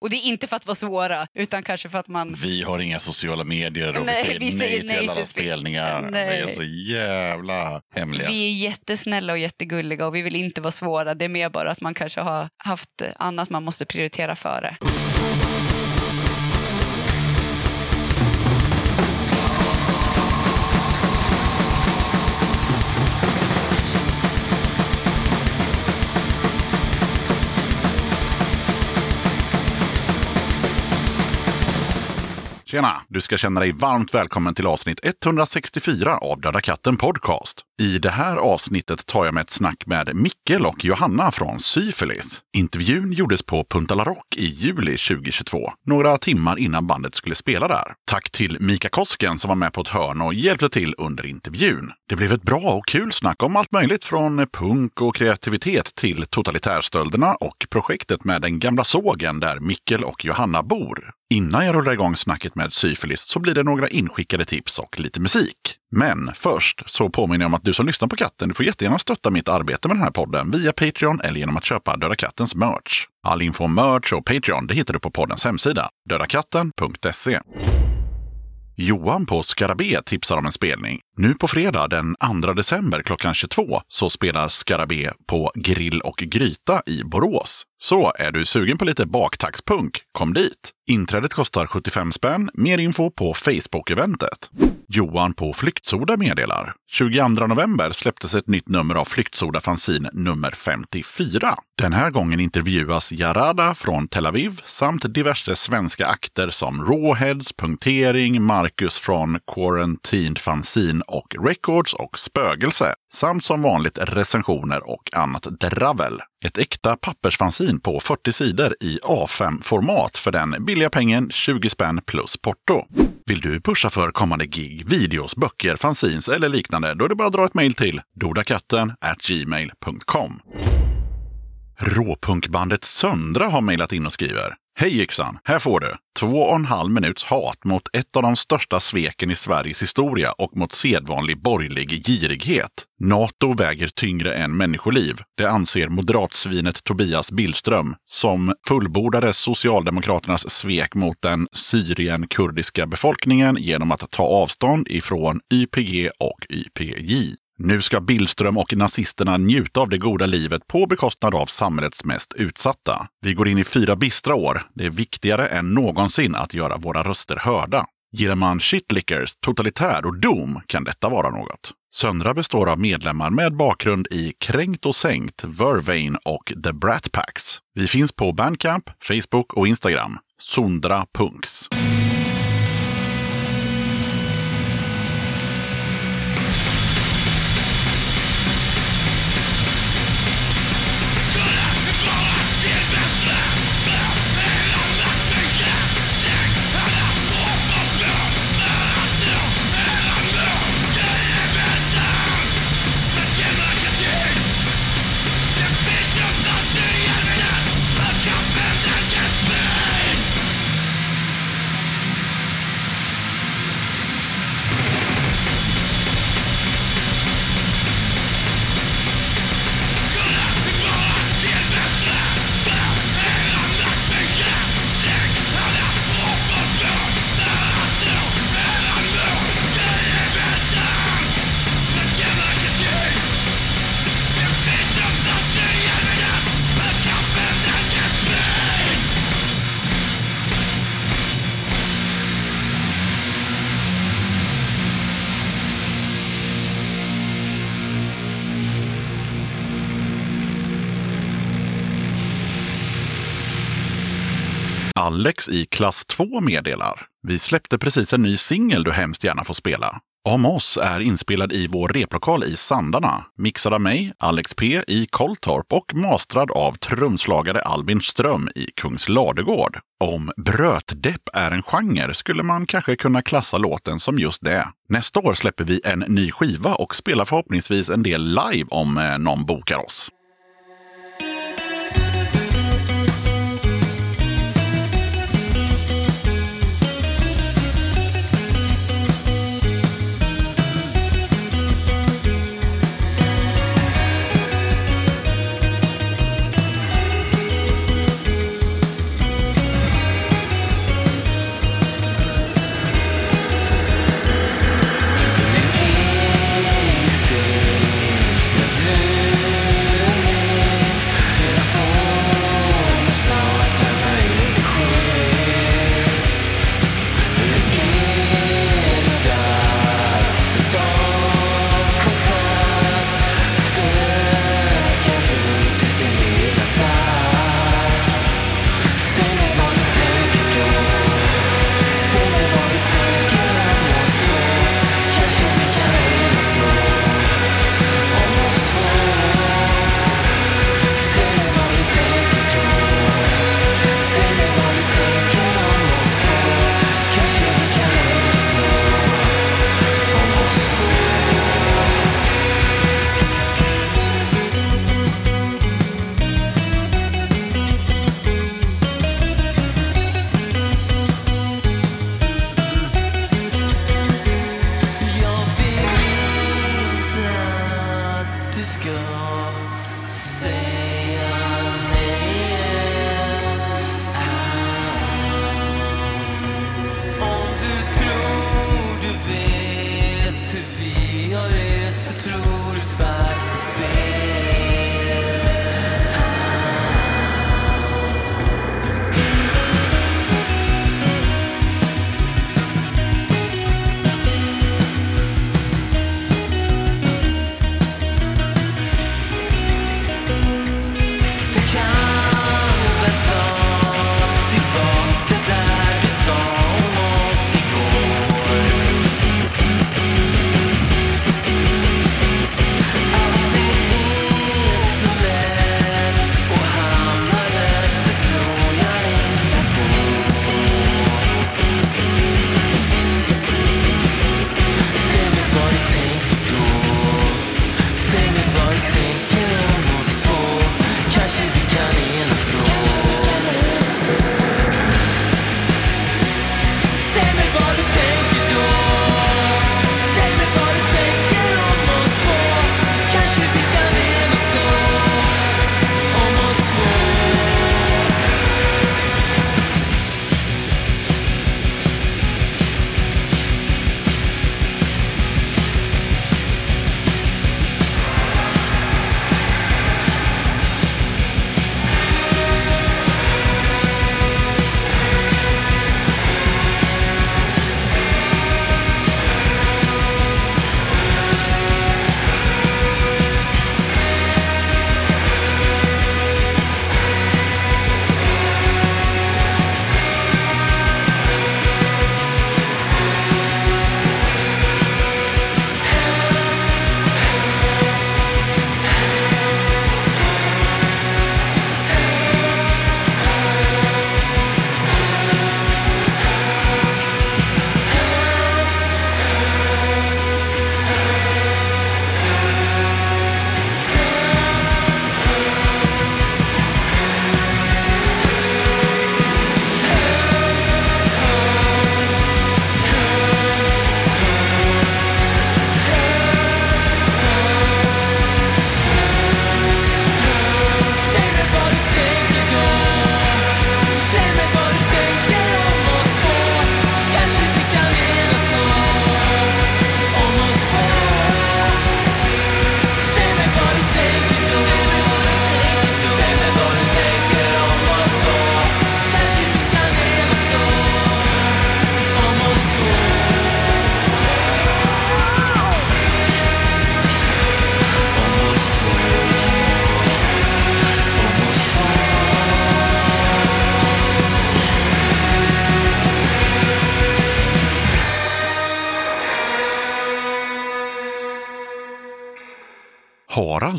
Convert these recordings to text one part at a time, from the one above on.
Och det är inte för att vara svåra, utan kanske för att man... Vi har inga sociala medier och Nej, vi säger vi nej säger till nej alla till spel- spelningar. Vi är Nej. så jävla hemliga. Vi är jättesnälla och jättegulliga och vi vill inte vara svåra. Det är mer bara att man kanske har haft annat man måste prioritera före. Tjena! Du ska känna dig varmt välkommen till avsnitt 164 av Döda katten Podcast. I det här avsnittet tar jag med ett snack med Mikkel och Johanna från Syfilis. Intervjun gjordes på Punta La Rock i juli 2022, några timmar innan bandet skulle spela där. Tack till Mika Kosken som var med på ett hörn och hjälpte till under intervjun. Det blev ett bra och kul snack om allt möjligt från punk och kreativitet till totalitärstölderna och projektet med den gamla sågen där Mikkel och Johanna bor. Innan jag rullar igång snacket med Syfilis så blir det några inskickade tips och lite musik. Men först så påminner jag om att du som lyssnar på katten, du får jättegärna stötta mitt arbete med den här podden via Patreon eller genom att köpa Döda Kattens merch. All info om merch och Patreon det hittar du på poddens hemsida, dödakatten.se. Johan på Skarabé tipsar om en spelning. Nu på fredag den 2 december klockan 22 så spelar Skarabé på Grill och Gryta i Borås. Så är du sugen på lite baktaxpunk, kom dit! Inträdet kostar 75 spänn. Mer info på Facebook-eventet. Johan på Flyktsoda meddelar. 22 november släpptes ett nytt nummer av Flyktsoda fanzin nummer 54. Den här gången intervjuas Jarada från Tel Aviv samt diverse svenska akter som Rawheads, Punktering, Marcus från Quarantined fanzin och Records och Spögelse. Samt som vanligt recensioner och annat dravel. Ett äkta pappersfansin på 40 sidor i A5-format för den billiga pengen 20 spänn plus porto. Vill du pusha för kommande gig, videos, böcker, fanzines eller liknande? Då är det bara att dra ett mejl till dodakatten gmail.com. Råpunkbandet Söndra har mejlat in och skriver Hej yxan! Här får du två och en halv minuts hat mot ett av de största sveken i Sveriges historia och mot sedvanlig borgerlig girighet. Nato väger tyngre än människoliv. Det anser moderatsvinet Tobias Billström som fullbordade Socialdemokraternas svek mot den Syrien-kurdiska befolkningen genom att ta avstånd ifrån YPG och YPJ. Nu ska Billström och nazisterna njuta av det goda livet på bekostnad av samhällets mest utsatta. Vi går in i fyra bistra år. Det är viktigare än någonsin att göra våra röster hörda. Gillar man shitlickers, totalitär och doom kan detta vara något. Söndra består av medlemmar med bakgrund i Kränkt och Sänkt, Vervain och The Brat Packs. Vi finns på Bandcamp, Facebook och Instagram. Sondra Punks. Alex i klass 2 meddelar. Vi släppte precis en ny singel du hemskt gärna får spela. Om oss är inspelad i vår replokal i Sandarna. Mixad av mig, Alex P i Koltorp och mastrad av trumslagare Albin Ström i Kungsladegård. Om brötdepp är en genre skulle man kanske kunna klassa låten som just det. Nästa år släpper vi en ny skiva och spelar förhoppningsvis en del live om eh, någon bokar oss.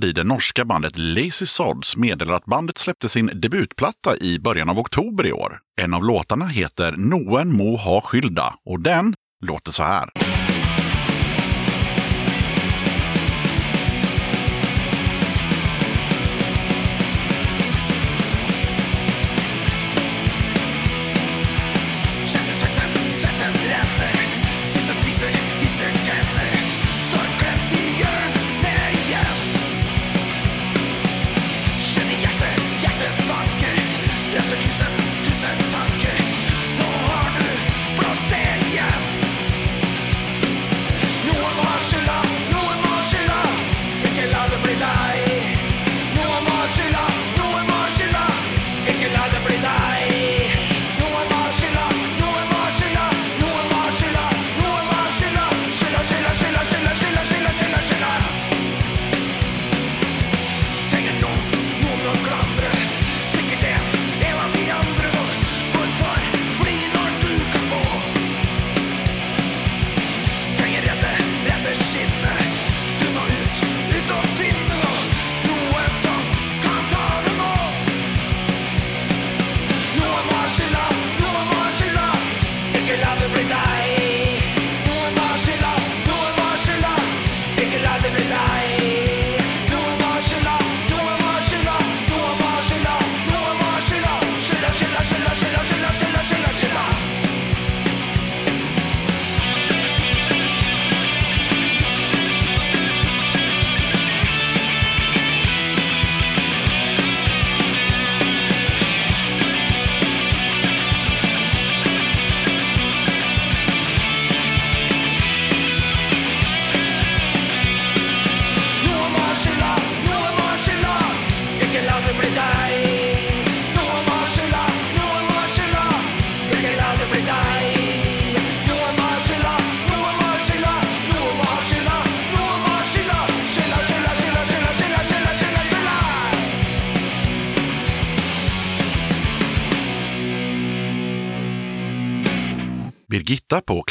Osvald det norska bandet Lazy Sods meddelar att bandet släppte sin debutplatta i början av oktober i år. En av låtarna heter Noen må ha skylda och den låter så här.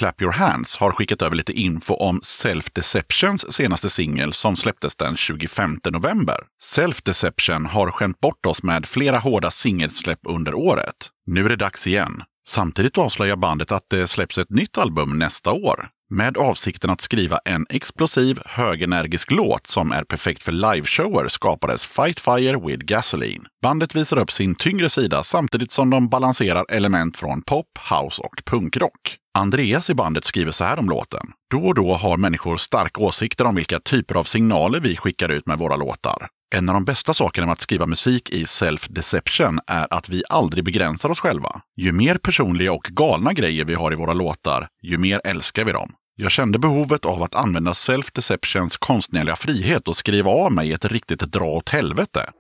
Clap Your Hands har skickat över lite info om Self Deceptions senaste singel som släpptes den 25 november. Self Deception har skämt bort oss med flera hårda singelsläpp under året. Nu är det dags igen. Samtidigt avslöjar bandet att det släpps ett nytt album nästa år med avsikten att skriva en explosiv, högenergisk låt som är perfekt för liveshower skapades Fight Fire with Gasoline. Bandet visar upp sin tyngre sida samtidigt som de balanserar element från pop, house och punkrock. Andreas i bandet skriver så här om låten. Då och då har människor starka åsikter om vilka typer av signaler vi skickar ut med våra låtar. En av de bästa sakerna med att skriva musik i self-deception är att vi aldrig begränsar oss själva. Ju mer personliga och galna grejer vi har i våra låtar, ju mer älskar vi dem. Jag kände behovet av att använda self-deceptions konstnärliga frihet och skriva av mig ett riktigt dra åt helvete.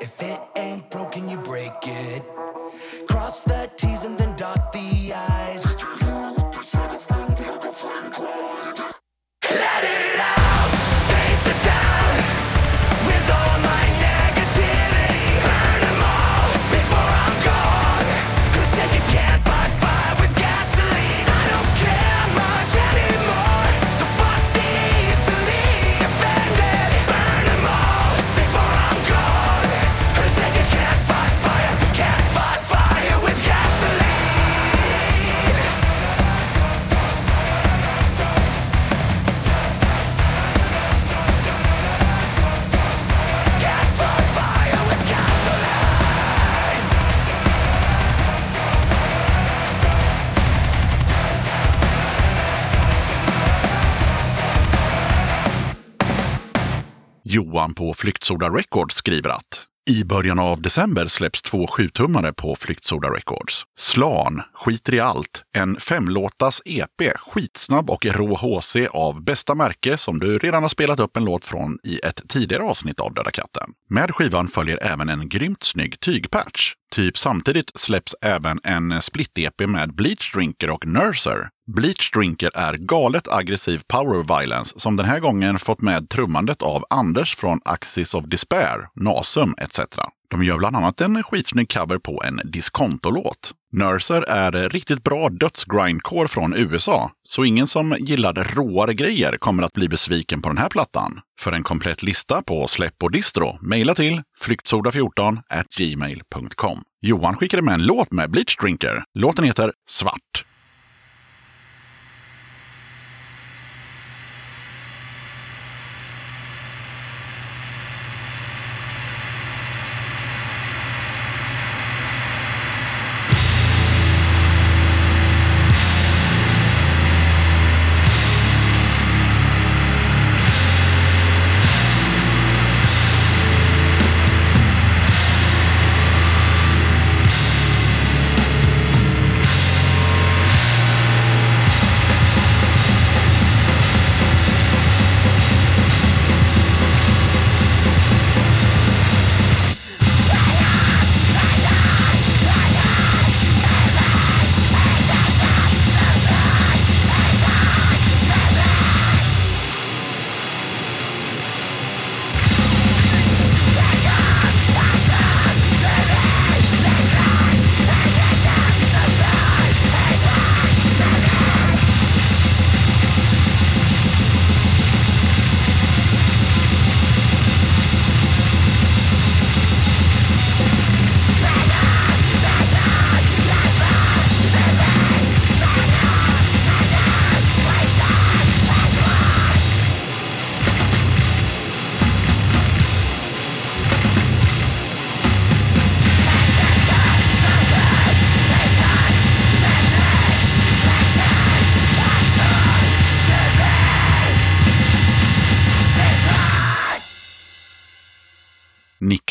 If it ain't broken, you break it. Cross the T's and then dot the I's. Johan på Flyktsoda Records skriver att i början av december släpps två sjutummare på Flyktsoda Records. Slan, Skiter i allt, en femlåtas EP, skitsnabb och rå HC av bästa märke som du redan har spelat upp en låt från i ett tidigare avsnitt av Döda katten. Med skivan följer även en grymt snygg tygpatch. Typ samtidigt släpps även en split-EP med Bleach Drinker och Nurser. Bleach Drinker är galet aggressiv power violence som den här gången fått med trummandet av Anders från Axis of Despair, Nasum etc. De gör bland annat en skitsnygg cover på en diskontolåt. Nurser är riktigt bra dödsgrindcore från USA, så ingen som gillade råare grejer kommer att bli besviken på den här plattan. För en komplett lista på släpp och distro, mejla till flyktsoda14 gmail.com. Johan skickade med en låt med Bleach Drinker. Låten heter Svart.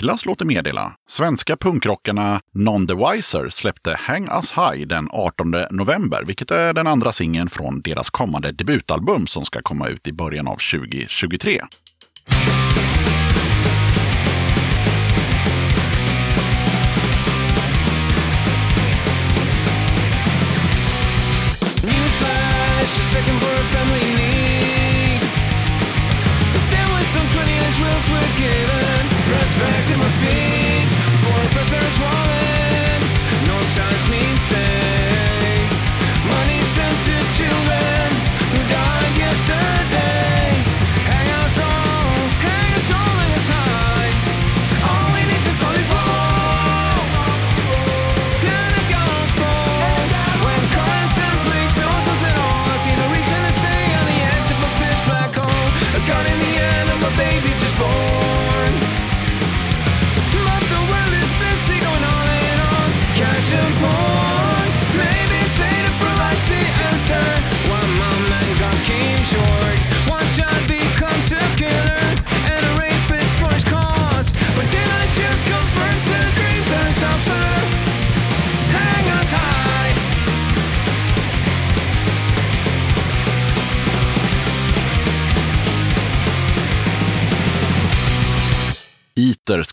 Niklas låter meddela. Svenska punkrockarna Non The Wiser släppte Hang Us High den 18 november, vilket är den andra singeln från deras kommande debutalbum som ska komma ut i början av 2023. Newsflash, a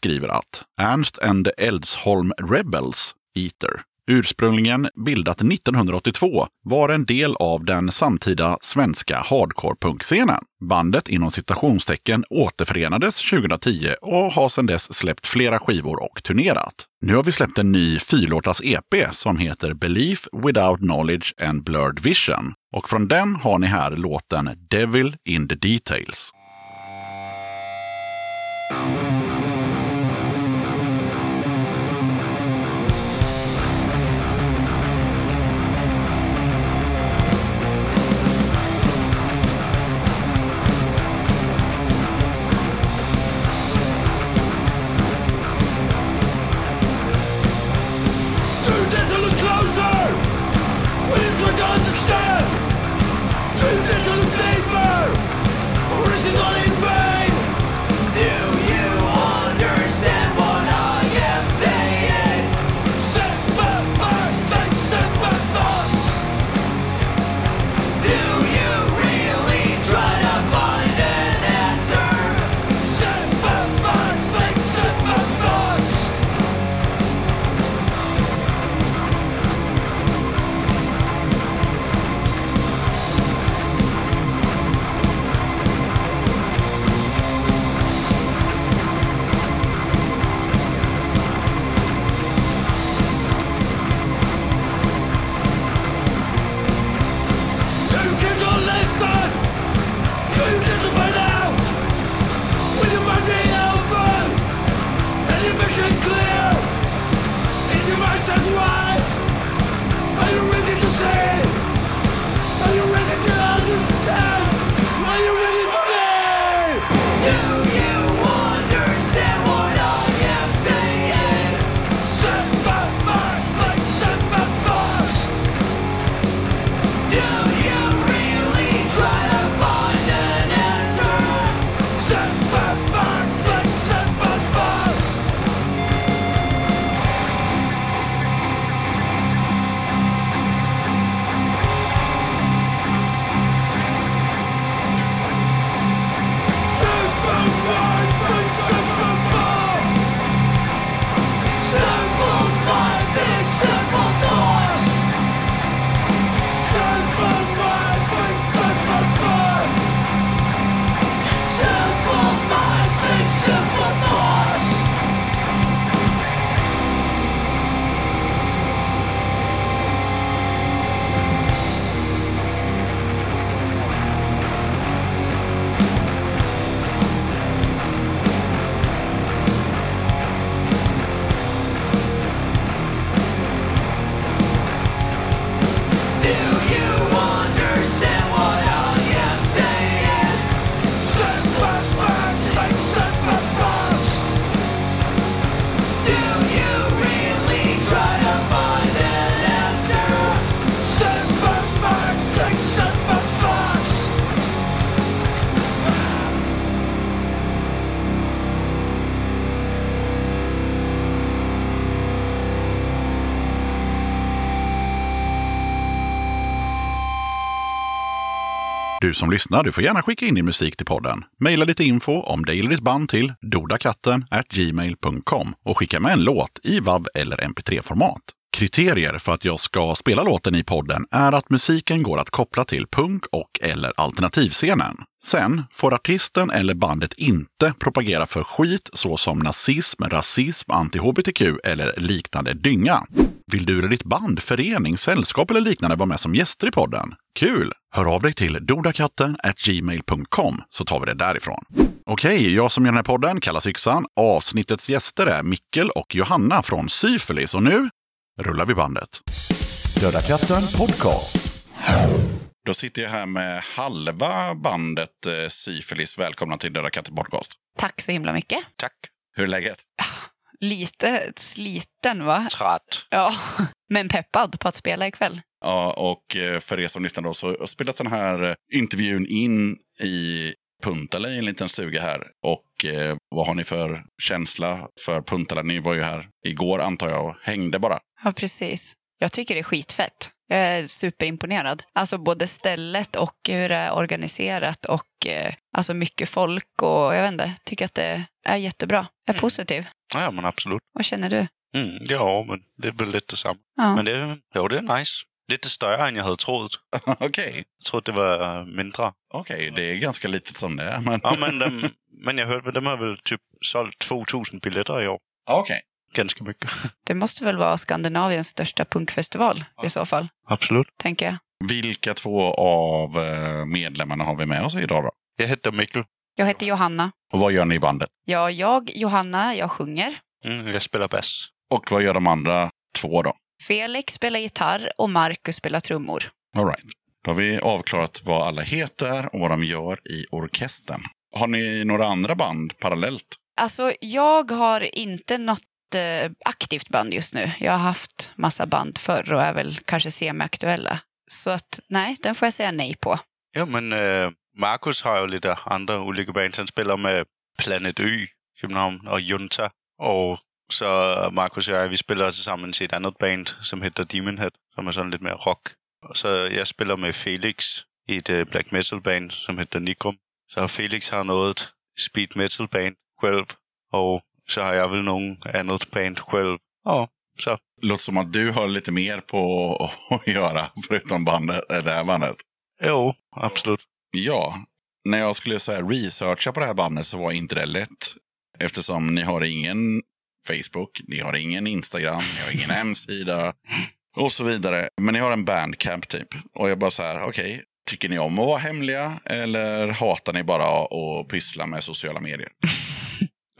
skriver att Ernst and Eldsholm Rebels, Eater, Ursprungligen bildat 1982 var en del av den samtida svenska hardcore-punkscenen. Bandet inom citationstecken återförenades 2010 och har sedan dess släppt flera skivor och turnerat. Nu har vi släppt en ny fyrlåtars EP som heter Belief Without Knowledge and Blurred Vision. Och från den har ni här låten Devil in the Details. Clear? Is your mindset right? Are you ready to see? Du som lyssnar, du får gärna skicka in din musik till podden. Maila lite info om dig eller ditt band till dodakatten gmail.com och skicka med en låt i WAV eller MP3-format. Kriterier för att jag ska spela låten i podden är att musiken går att koppla till punk och eller alternativscenen. Sen får artisten eller bandet inte propagera för skit såsom nazism, rasism, anti-hbtq eller liknande dynga. Vill du eller ditt band, förening, sällskap eller liknande vara med som gäster i podden? Kul! Hör av dig till dodakatten gmail.com så tar vi det därifrån. Okej, jag som gör den här podden kallas Yxan. Avsnittets gäster är Mikkel och Johanna från Syfilis och nu rullar vi bandet. Döda katten podcast. Då sitter jag här med halva bandet eh, Syfilis. Välkomna till Döda katten podcast. Tack så himla mycket. Tack. Hur är läget? Lite sliten, va? Trött. Ja, men peppad på att spela ikväll. Ja, och eh, för er som lyssnar då så spelas den här eh, intervjun in i Puntala i en liten stuga här. Och eh, vad har ni för känsla för Puntala? Ni var ju här igår antar jag och hängde bara. Ja, precis. Jag tycker det är skitfett. Jag är superimponerad. Alltså både stället och hur det är organiserat och eh, alltså mycket folk och jag vet inte, tycker att det är jättebra. Jag är Mm. positiv. Ja, men absolut. Vad känner du? Mm, ja, men det är väl lite samma. Ja. Men det, jo, det är nice. Lite större än jag hade trott. Okej, Jag trodde det var mindre. okej, det är ganska litet som det är. Men... Ja, men, de, men jag hörde väl, de har väl typ sålt 2000 biljetter i år. Okej. Ganska mycket. Det måste väl vara Skandinaviens största punkfestival i så fall, Absolut. tänker jag. Vilka två av eh, medlemmarna har vi med oss idag då? Jag heter Mikkel. Jag heter Johanna. Och vad gör ni i bandet? Ja, jag, Johanna, jag sjunger. Mm, jag spelar bass. Och vad gör de andra två då? Felix spelar gitarr och Marcus spelar trummor. All right. Då har vi avklarat vad alla heter och vad de gör i orkestern. Har ni några andra band parallellt? Alltså, jag har inte något eh, aktivt band just nu. Jag har haft massa band förr och är väl kanske semi-aktuella. Så att nej, den får jag säga nej på. Ja, men eh, äh, Marcus har ju lite andra olika band. Han spelar med Planet Y, i och Junta. Och så Marcus och jag, vi spelar tillsammans i ett annat band som heter Demon Head, som är sån lite mer rock. Och så jag spelar med Felix i ett øh, black metal band som heter Nikrum. Så Felix har något speed metal band själv. Och så har jag väl någon annat band själv. Ja, så. Låter som att du har lite mer på att göra förutom bandet, äh, det här bandet. Jo, absolut. Ja, när jag skulle så här researcha på det här bandet så var inte det lätt. Eftersom ni har ingen Facebook, ni har ingen Instagram, ni har ingen hemsida och så vidare. Men ni har en bandcamp typ. Och jag bara så här, okej, tycker ni om att vara hemliga eller hatar ni bara att pyssla med sociala medier?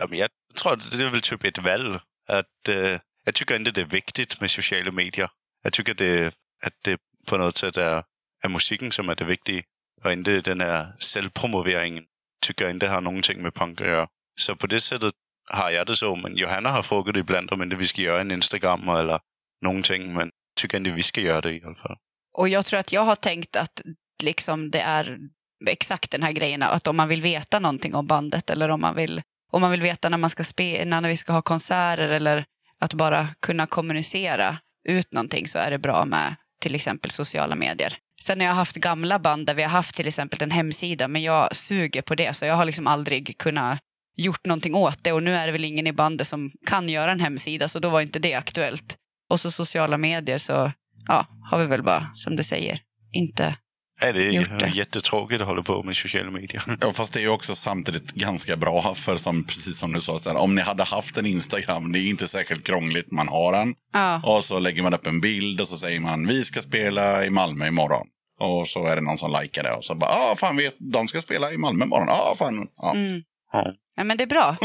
Ja, men jag tror, att det är väl typ ett val. Att, äh, øh, jag tycker inte det är viktigt med sociala medier. Jag tycker det, att det på något sätt är, är musiken som är det viktiga. Och inte den här självpromoveringen. Tycker jag inte har någonting med punk att göra. Så på det sättet har jag det så. Men Johanna har frågat ibland om inte vi ska göra en Instagram eller någonting. Men tycker inte vi ska göra det i alla fall. Och jag tror att jag har tänkt att liksom det är exakt den här grejen att om man vill veta någonting om bandet eller om man vill, om man vill veta när man ska spe, när vi ska ha konserter eller att bara kunna kommunicera ut någonting så är det bra med till exempel sociala medier. Sen har jag haft gamla band där vi har haft till exempel en hemsida men jag suger på det så jag har liksom aldrig kunnat gjort någonting åt det och nu är det väl ingen i bandet som kan göra en hemsida så då var inte det aktuellt. Och så sociala medier så ja, har vi väl bara som du säger inte Ja, det är Gjort det. jättetråkigt att hålla på med sociala medier. Ja, fast det är också samtidigt ganska bra. För som, precis som du sa, så här, om ni hade haft en Instagram, det är inte särskilt krångligt. Man har den. Ja, Och så lägger man upp en bild och så säger man vi ska spela i Malmö imorgon. Och så är det någon som likar det och så bara, ah fan vet, de ska spela i Malmö imorgon. Ah fan. Ja. mm. Ja. Ja, men det är bra.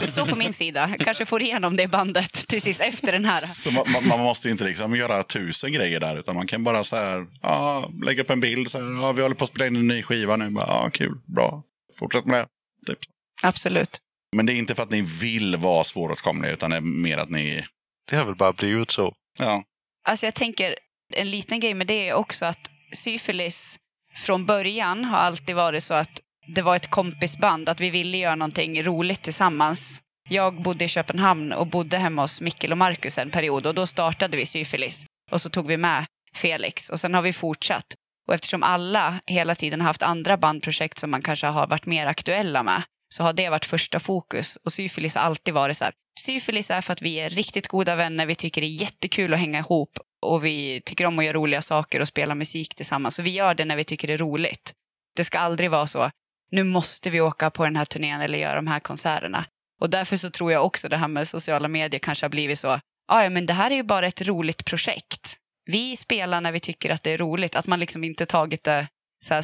Det står på min sida. Jag kanske får igenom det bandet till sist efter den här. Så man, man- man måste inte liksom göra tusen grejer där, utan man kan bara så här, ah, lägga upp en bild, så här, ah, vi håller på att spela in en ny skiva nu. Bara, ah, kul, bra, fortsätt med det. Typ. Absolut. Men det är inte för att ni vill vara svåråtkomliga, utan det är mer att ni, Det har väl bara blivit så. ja, Alltså jag tänker, en liten grej med det är också att syfilis från början har alltid varit så att det var ett kompisband, att vi ville göra någonting roligt tillsammans. Jag bodde i Köpenhamn och bodde hemma hos Mikkel och Markus en period och då startade vi syfilis. Och så tog vi med Felix och sen har vi fortsatt. Och eftersom alla hela tiden har haft andra bandprojekt som man kanske har varit mer aktuella med så har det varit första fokus. Och syfilis har alltid varit så här. Syfilis är för att vi är riktigt goda vänner, vi tycker det är jättekul att hänga ihop och vi tycker om att göra roliga saker och spela musik tillsammans. Så vi gör det när vi tycker det är roligt. Det ska aldrig vara så, nu måste vi åka på den här turnén eller göra de här konserterna. Och därför så tror jag också det här med sociala medier kanske har blivit så, ah, ja men det här är ju bara ett roligt projekt. Vi spelar när vi tycker att det är roligt, att man liksom inte tagit det så här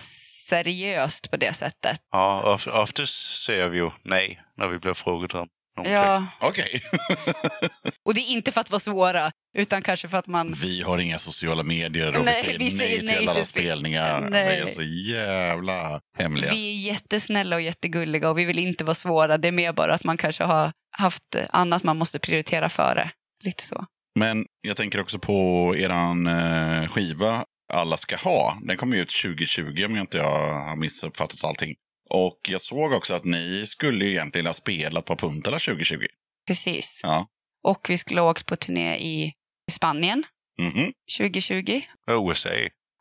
seriöst på det sättet. Ja, oftast säger vi ju nej när vi blir frågade om någonting. Ja, okej. och det är inte för att vara svåra, utan kanske för att man... vi har inga sociala medier och Nej, vi säger vi nej säger till nej alla till spe- spelningar. Nej. Vi är så jävla hemliga. Vi är jättesnälla och jättegulliga och vi vill inte vara svåra. Det är mer bara att man kanske har haft annat man måste prioritera före. Lite så. Men jag tänker också på eran eh, skiva Alla ska ha. Den kom ut 2020 om jag inte har missuppfattat allting. Och jag såg också att ni skulle ju egentligen ha spelat på Puntala 2020. Precis. Ja. Och vi skulle ha åkt på turné i Spanien Mhm. 2020 Och USA.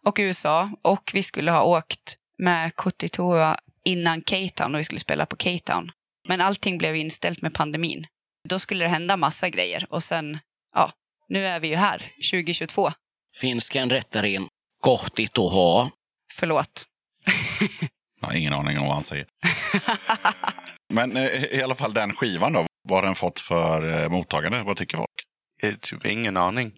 och USA. Och vi skulle ha åkt med Kotitoa innan K-Town och vi skulle spela på K-Town. Men allting blev inställt med pandemin. Då skulle det hända massa grejer. Och sen, ja, nu är vi ju här, 2022. Finskan rättar in. Gottigt att ha. Förlåt. Jag har ingen aning om vad han säger. Men eh, i alla fall den skivan då. Vad har den fått för eh, mottagande? Vad tycker folk? Eh, typ ingen aning.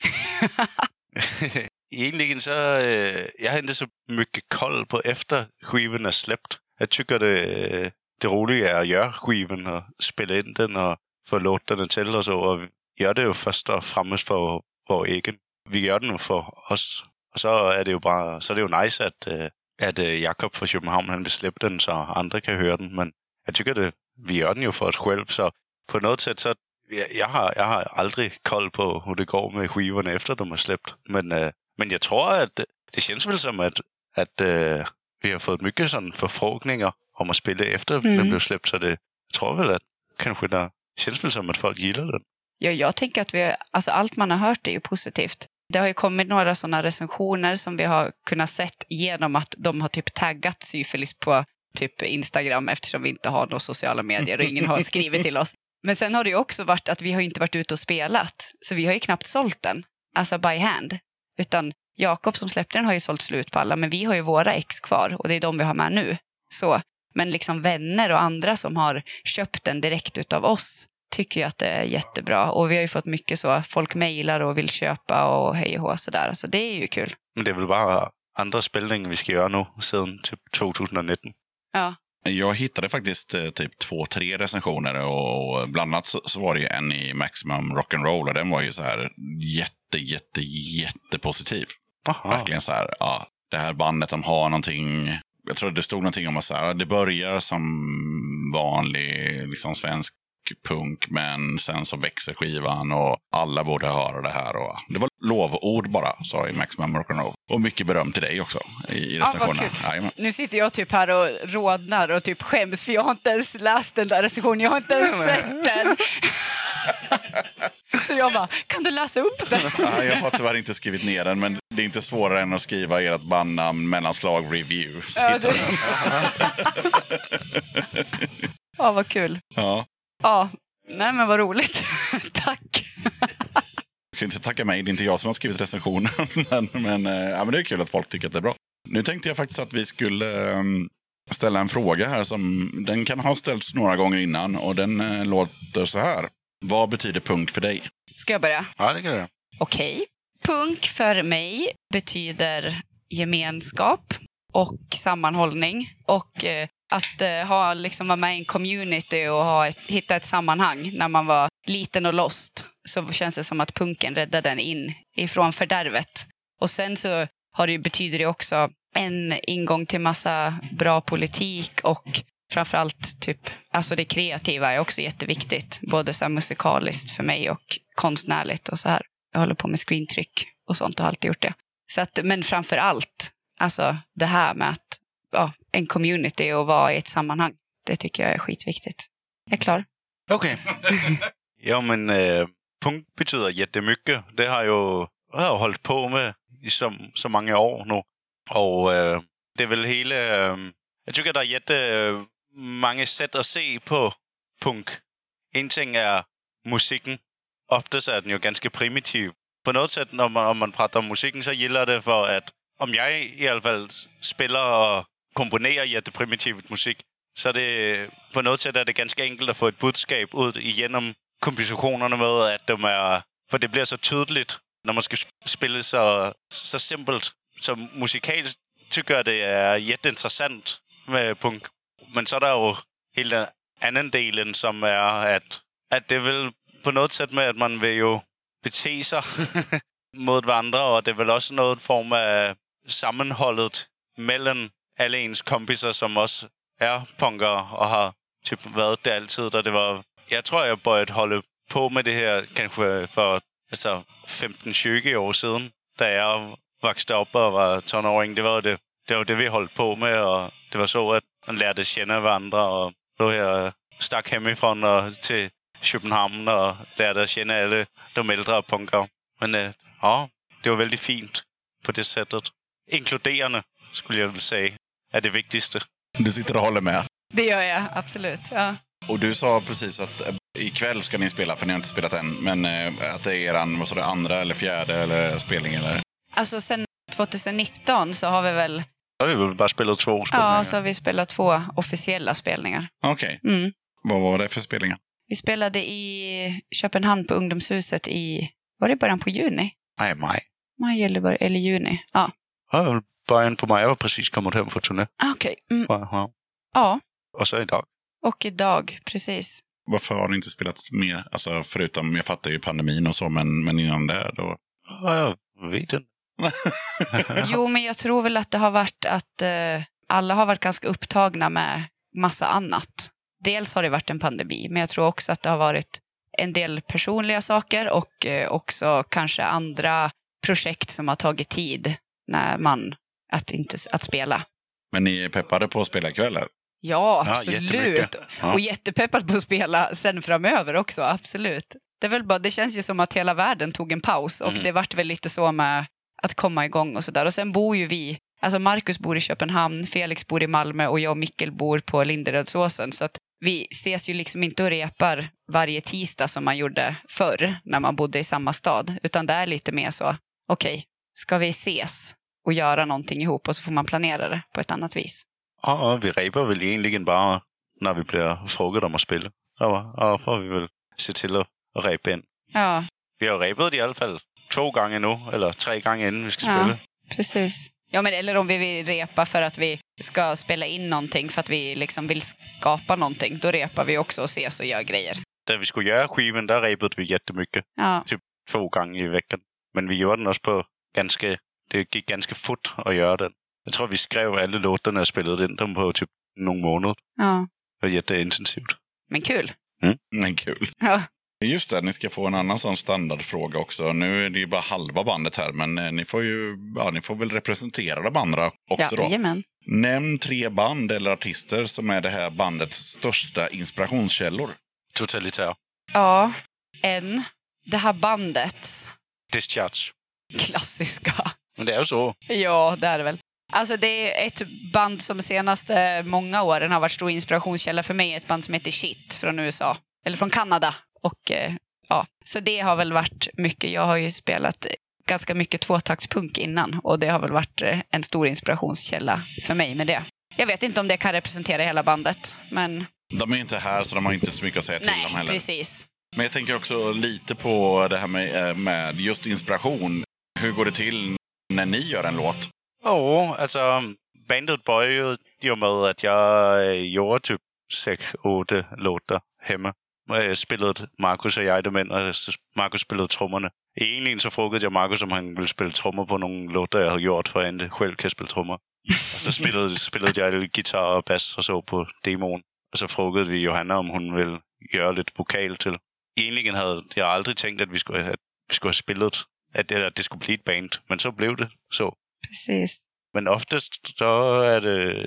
Egentligen så, eh, jag har inte så mycket koll på efter skivan är släppt. Jag tycker det, det roliga är att göra skivan och spela in den och få låtarna till och så. Och gör det ju först och främst för vår egen. Vi gör den för oss. Och så är det ju bara, så är det ju nice att, att eh, Jakob från Köpenhamn han vill släppa den så andra kan höra den. Men jag tycker det, vi gör den ju för oss själva. Så på något sätt så jag, jag, har, jag har aldrig koll på hur det går med skivorna efter de har släppt. Men, eh, men jag tror att det, känns väl som att, att eh, vi har fått mycket sån förfrågningar om att spela efter Mm. den blev släppt. Så det, jag tror väl att kanske det känns väl som att folk gillar den. Ja, jag tänker att vi, alltså allt man har hört är ju positivt. Det har ju kommit några sådana recensioner som vi har kunnat sett genom att de har typ taggat syfilis på typ Instagram eftersom vi inte har några sociala medier och ingen har skrivit till oss. Men sen har det ju också varit att vi har inte varit ute och spelat, så vi har ju knappt sålt den, alltså by hand. Utan Jakob som släppte den har ju sålt slut på alla, men vi har ju våra ex kvar och det är de vi har med nu. Så, men liksom vänner och andra som har köpt den direkt utav oss tycker ju att det är jättebra. Och vi har ju fått mycket så, folk mejlar och vill köpa och hej och hå sådär. Så det är ju kul. Men det är väl bara andra spelningar vi ska göra nu sedan typ 2019. Ja, Jag hittade faktiskt eh, typ två, tre recensioner och bland annat så, så var det ju en i Maximum Rock'n'Roll och den var ju så här jätte, jätte, jättepositiv. Aha. Verkligen så här, ja, det här bandet de har någonting. Jag tror det stod någonting om att så här, det börjar som vanlig liksom svensk punk, men sen så växer skivan och alla borde höra det här. Och det var lovord bara, sa i Maximum Rock'n'Roll. Och mycket beröm till dig också i recensionen. Jajamän. nu sitter jag typ här och rodnar och typ skäms för jag har inte ens läst den där recensionen, jag har inte ens sett den. Så jag bara, kan du läsa upp den? Ja, jag har tyvärr inte skrivit ner den, men det är inte svårare än att skriva ert bandnamn mellanslag review. Ja, det... ja, vad kul. Ja. Ja, nej men vad roligt. Tack. Du kan inte tacka mig, det är inte jag som har skrivit recensionen. men, men, eh, ja, men det är kul att folk tycker att det är bra. Nu tänkte jag faktiskt att vi skulle ehm, ställa en fråga här som den kan ha ställts några gånger innan och den eh, låter så här. Vad betyder punk för dig? Ska jag börja? Ja, det kan jag. Okej. Punk för mig betyder gemenskap och sammanhållning. Och eh, att eh, ha, liksom, vara med i en community och ha ett, hitta ett sammanhang när man var liten och lost. Så känns det som att punken räddade den in ifrån fördärvet. Och sen så har det, betyder det också en ingång till massa bra politik och framförallt typ, alltså det kreativa är också jätteviktigt. Både så musikaliskt för mig och konstnärligt och så här. Jag håller på med screentryck och sånt och har alltid gjort det. Så att, men framför allt, alltså det här med att ja, en community och vara i ett sammanhang. Det tycker jag är skitviktigt. Jag är klar. Okej. ja, men eh, punk betyder jättemycket. Det har jag, jag har hållit på med i så, så många år nu. Och eh, det är väl hela... Eh, jag tycker det är jättemånga sätt att se på punk. En ting är musiken. Oftast är den ju ganska primitiv. På något sätt när man, om man pratar om musiken så gillar det för att om jag i alla fall spelar och komponerar jätteprimitivt musik så det på något sätt är det ganska enkelt att få ett budskap ut genom kompositionerna med att de är... För det blir så tydligt när man ska spela så, så simpelt. Så musikaliskt tycker jag det är jätteintressant med punk. Men så är det ju hela annan delen som är att, att det är väl på något sätt med att man vill ju bete sig mot varandra och det är väl också någon form av sammanhållet mellan alla ens kompisar som också är punkare och har typ varit det alltid. da det var, jag tror jag började hålla på med det här kanske för altså 15-20 år sedan. da jag växte upp och var tonåring. Det var det, det var det vi höll på med og det var så att man lärde känna varandra. Och her stak stack hemifrån til till Köpenhamn och lärde känna alla de äldre punkere. Men øh, ja, det var väldigt fint på det sättet. Inkluderande, skulle jag vilja säga, är det viktigaste. Du sitter och håller med. Det gör jag, absolut. Ja. Och du sa precis att eh, ikväll ska ni spela, för ni har inte spelat än, men eh, att det är eran, vad sa du, andra eller fjärde eller spelning eller? Alltså sen 2019 så har vi väl, har vi väl bara spelat två spelningar. ja, så har vi spelat två officiella spelningar. Okej, Mm. vad var det för spelningar? Vi spelade i Köpenhamn på ungdomshuset i, var det början på juni? Nej, maj. Maj eller, bör- eller juni? Ja, Ja, början på maj. Jag var precis kommit hem från turné. Ah, okej. Mm. Ja, ja. Och så idag. och idag, precis. Varför har ni inte spelat mer? Alltså förutom, jag fattar ju pandemin och så, men, men innan det då? Ja, jag vet inte. Jo, men jag tror väl att det har varit att eh, alla har varit ganska upptagna med massa annat. Dels har det varit en pandemi, men jag tror också att det har varit en del personliga saker och eh, också kanske andra projekt som har tagit tid när man att, inte, att spela. Men ni är peppade på att spela ikväll? Ja, Ja, absolut. jättemycket. Ja. Och jättepeppad på att spela sen framöver också, absolut. Det, är väl bara, det känns ju som att hela världen tog en paus och Mm. det vart väl lite så med att komma igång och sådär. Och sen bor ju vi, alltså Marcus bor i Köpenhamn, Felix bor i Malmö och jag och Mikkel bor på Linderödsåsen. Så att vi ses ju liksom inte och repar varje tisdag som man gjorde förr när man bodde i samma stad. Utan det är lite mer så, okej, ska vi ses och göra någonting ihop och så får man planera det på ett annat vis. Ja, vi repar väl egentligen bara när vi blir frågade om att spela. Ja, ja får vi väl se till att, repa in. Ja, Vi har repat i alla fall två gånger nu, eller tre gånger innan vi ska Ja. spela. Precis. Ja, men eller om vi vill repa för att vi ska spela in någonting för att vi liksom vill skapa någonting. Då repar vi också och ses och gör grejer. Da vi skulle göra skivan, där repade vi jättemycket. Ja, Två gånger i veckan. Men vi gjorde den också på ganska... Det gick ganska fort att göra den. Jag tror vi skrev alla låtarna och spelade in dem på typ någon månad. ja. Det var jätteintensivt. Men kul. Men kul. Ja. Just det, ni ska få en annan sån standardfråga också. Nu är det ju bara halva bandet här, men eh, ni får ju, ja, ni får väl representera de andra också då. Jajamän. Nämn tre band eller artister som är det här bandets största inspirationskällor. Totalitär. Ja, en. Det här bandet. Discharge. Klassiska. Men det är ju så. Ja, det är det väl. Alltså det är ett band som de senaste många åren har varit stor inspirationskälla för mig. Ett band som heter Shit från USA. Eller från Kanada. Och eh, ja, så det har väl varit mycket. Jag har ju spelat ganska mycket tvåtaktspunk innan och det har väl varit eh, en stor inspirationskälla för mig med det. Jag vet inte om det kan representera hela bandet, men De är inte här så de har inte så mycket att säga till nej, om heller. precis. Men jag tänker också lite på det här med, eh, med just inspiration. Hur går det till när ni gör en låt? Ja, alltså bandet började ju med att jag eh, gjorde typ sex, åtta låtar hemma. Jag spelade Marcus och jag dem in och så Marcus spelade trummorna. Egentligen så frågade jag Marcus om han ville spela trummor på några låtar jag hade gjort för jag inte själv kan spela trummor. Och så spelade, spelade jag gitarr och bass och så på demon. Och så frågade vi Johanna om hon ville göra lite vokal till. Egentligen hade jag aldrig tänkt att vi skulle, att vi skulle ha spelat, att, att det skulle bli ett band. Men så blev det så. precis. Men oftast så är det,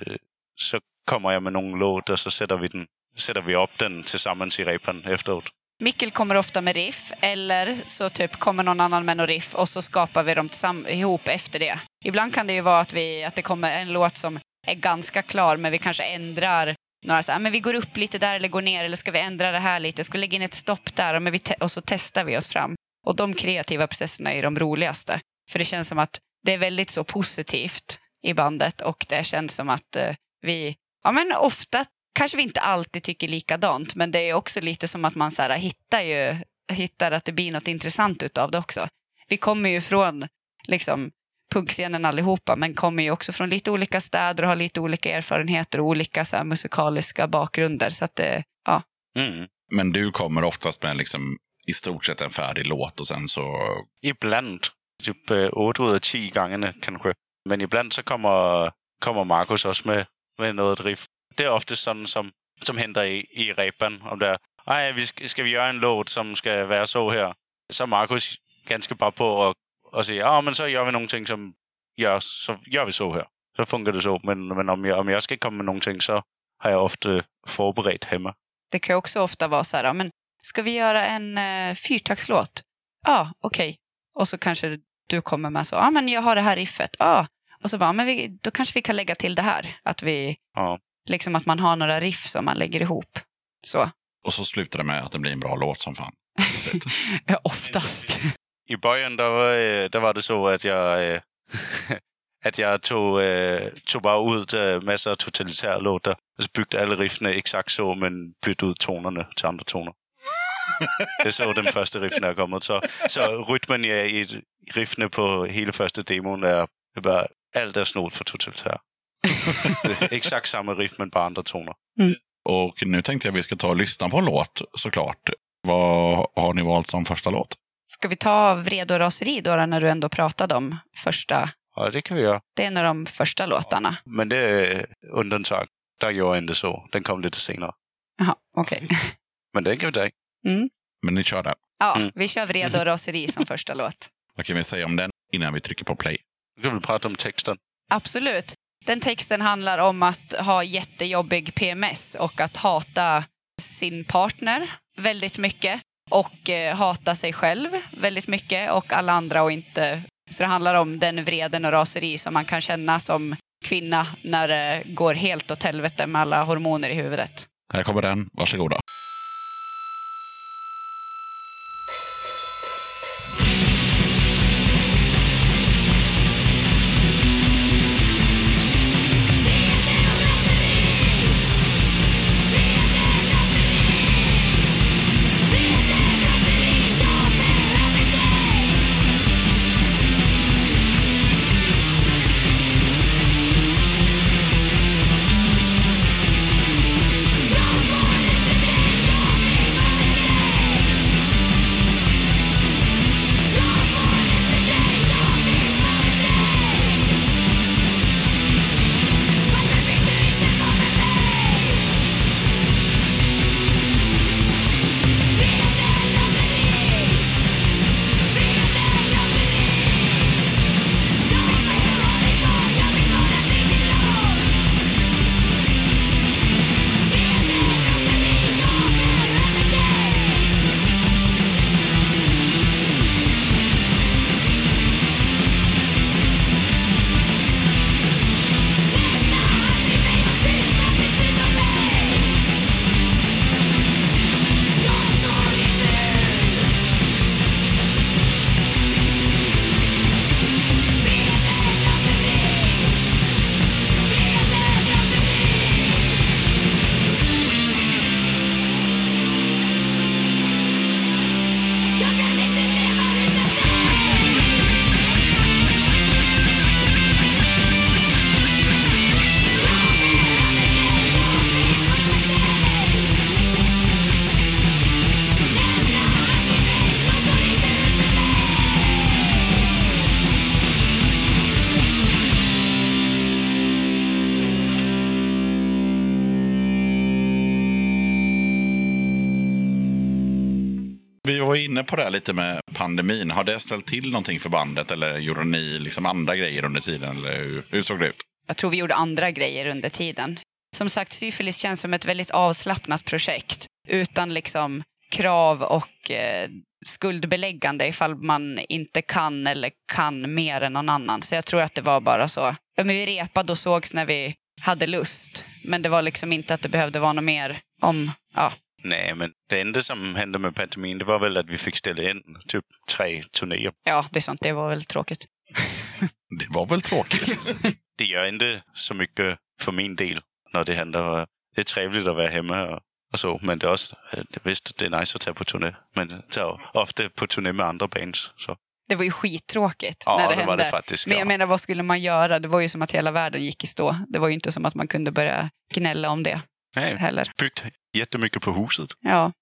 så kommer jag med någon låt och så sätter vi, den, sätter vi upp den tillsammans i repan efteråt. Mikkel kommer ofta med riff, eller så typ kommer någon annan med något riff och så skapar vi dem ihop efter det. Ibland kan det ju vara att, vi, att det kommer en låt som är ganska klar, men vi kanske ändrar några så här, men vi går upp lite där eller går ner, eller ska vi ändra det här lite, ska vi lägga in ett stopp där, och, men vi och så testar vi oss fram. Och de kreativa processerna är de roligaste. För det känns som att det är väldigt så positivt i bandet och det känns som att eh, vi, ja men ofta kanske vi inte alltid tycker likadant, men det är också lite som att man så här, hittar ju hittar att det blir något intressant utav det också. Vi kommer ju från liksom punkscenen allihopa, men kommer ju också från lite olika städer och har lite olika erfarenheter och olika så här, musikaliska bakgrunder. Så att det, ja, Mm. Men du kommer oftast med liksom i stort sett en färdig låt och sen så... Ibland, typ eh, 8 ut av 10 gångerna kanske. Men ibland så kommer, kommer Marcus också med, med något riff. Det är ofta sånt som, som händer i, i repan. Om det är, "Ej, vi ska, ska vi göra en låt som ska vara så här? Så Marcus ganska bra på att, säga, ja men så gör vi någonting som gör, så gör vi så här. Så funkar det så. Men, men om, jag, om jag ska komma med någonting så har jag ofta förberett hemma. det kan också ofta vara så här, ja, men ska vi göra en eh, fyrtaktslåt? Ja, okej. Och så kanske du kommer med så, ja men jag har det här riffet. Ja. Och så bara, men vi, då kanske vi kan lägga till det här. Att vi, Ja. liksom att man har några riff som man lägger ihop. Så. Och så slutar det med att det blir en bra låt som fan. till oftast. I början var, øh, der var det så, at jeg, øh, at jeg tog, øh, tog bare ud øh, masser af totalitære låter, og så bygde alle riffene exakt så, men bytte ud tonerne til andre toner. det så den første riffen er kommet. Så, så rytmen i, i riffene på hele første demoen er, er bare, alt er snot for totalitær. det er exakt samme riff, men bare andre toner. Och nu tänkte jag vi ska ta och lyssna på en låt såklart. Vad har ni valt som första låt? Ska vi ta Vrede och raseri då, när du ändå pratade om första... Ja, det kan vi göra. Det är en av de första låtarna. Men det är undantag. Der gjorde jeg ikke så. Den kom lidt senere. Jaha, okej. Men den kan vi tage. Men ni kör den. Ja, Mm. vi kör Vrede och raseri som första låt. Vad kan vi säga om den innan vi trycker på play? Nu kan vi prate om teksten. Absolut. Den texten handlar om att ha jättejobbig PMS och att hata sin partner väldigt mycket. Och eh, hata sig själv väldigt mycket och alla andra och inte... Så det handlar om den vreden och raseri som man kan känna som kvinna när det går helt åt helvete med alla hormoner i huvudet. Här kommer den. Varsågoda. På det här lite med pandemin. Har det ställt till någonting för bandet eller gjorde ni liksom andra grejer under tiden? Eller hur, hur såg det ut? Jag tror vi gjorde andra grejer under tiden. Som sagt, syfilis känns som ett väldigt avslappnat projekt. Utan liksom krav och eh, skuldbeläggande ifall man inte kan eller kan mer än någon annan. Så jag tror att det var bara så. Ja, men vi repade och sågs när vi hade lust. Men det var liksom inte att det behövde vara något mer om... Ja, Nej, men det enda som hände med pandemin, det var väl att vi fick ställa in typ tre turnéer. ja det är sånt. Det var väl tråkigt. Det var väl tråkigt? Det gör inte så mycket för min del när det händer. Det är trevligt att vara hemma och, och så, men det är också, eh, visst, det är nice att ta på turné. Men ta ofta på turné med andra bands. Så. Det var ju skittråkigt Ja, när det, det var hände. det faktiskt, Men jag ja. menar, vad skulle man göra? Det var ju som att hela världen gick i stå. Det var ju inte som att man kunde börja gnälla om det Nej, heller. byggt jättemycket på huset. Ja,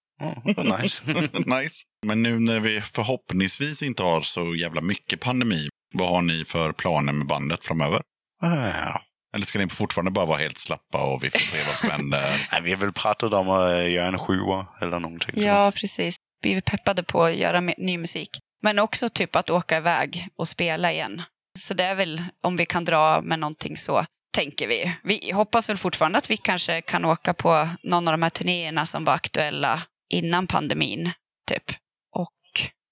var nice. nice. Men nu när vi förhoppningsvis inte har så jävla mycket pandemi, vad har ni för planer med bandet framöver? ja. Eller ska ni fortfarande bara vara helt slappa och vi får se vad som händer? Nej, vi har väl pratat om att göra en sjua eller någonting. ja precis. Vi är peppade på att göra ny musik. Men också typ att åka iväg och spela igen. Så det är väl om vi kan dra med någonting så, tänker vi. Vi hoppas väl fortfarande att vi kanske kan åka på någon av de här turnéerna som var aktuella innan pandemin, typ. Och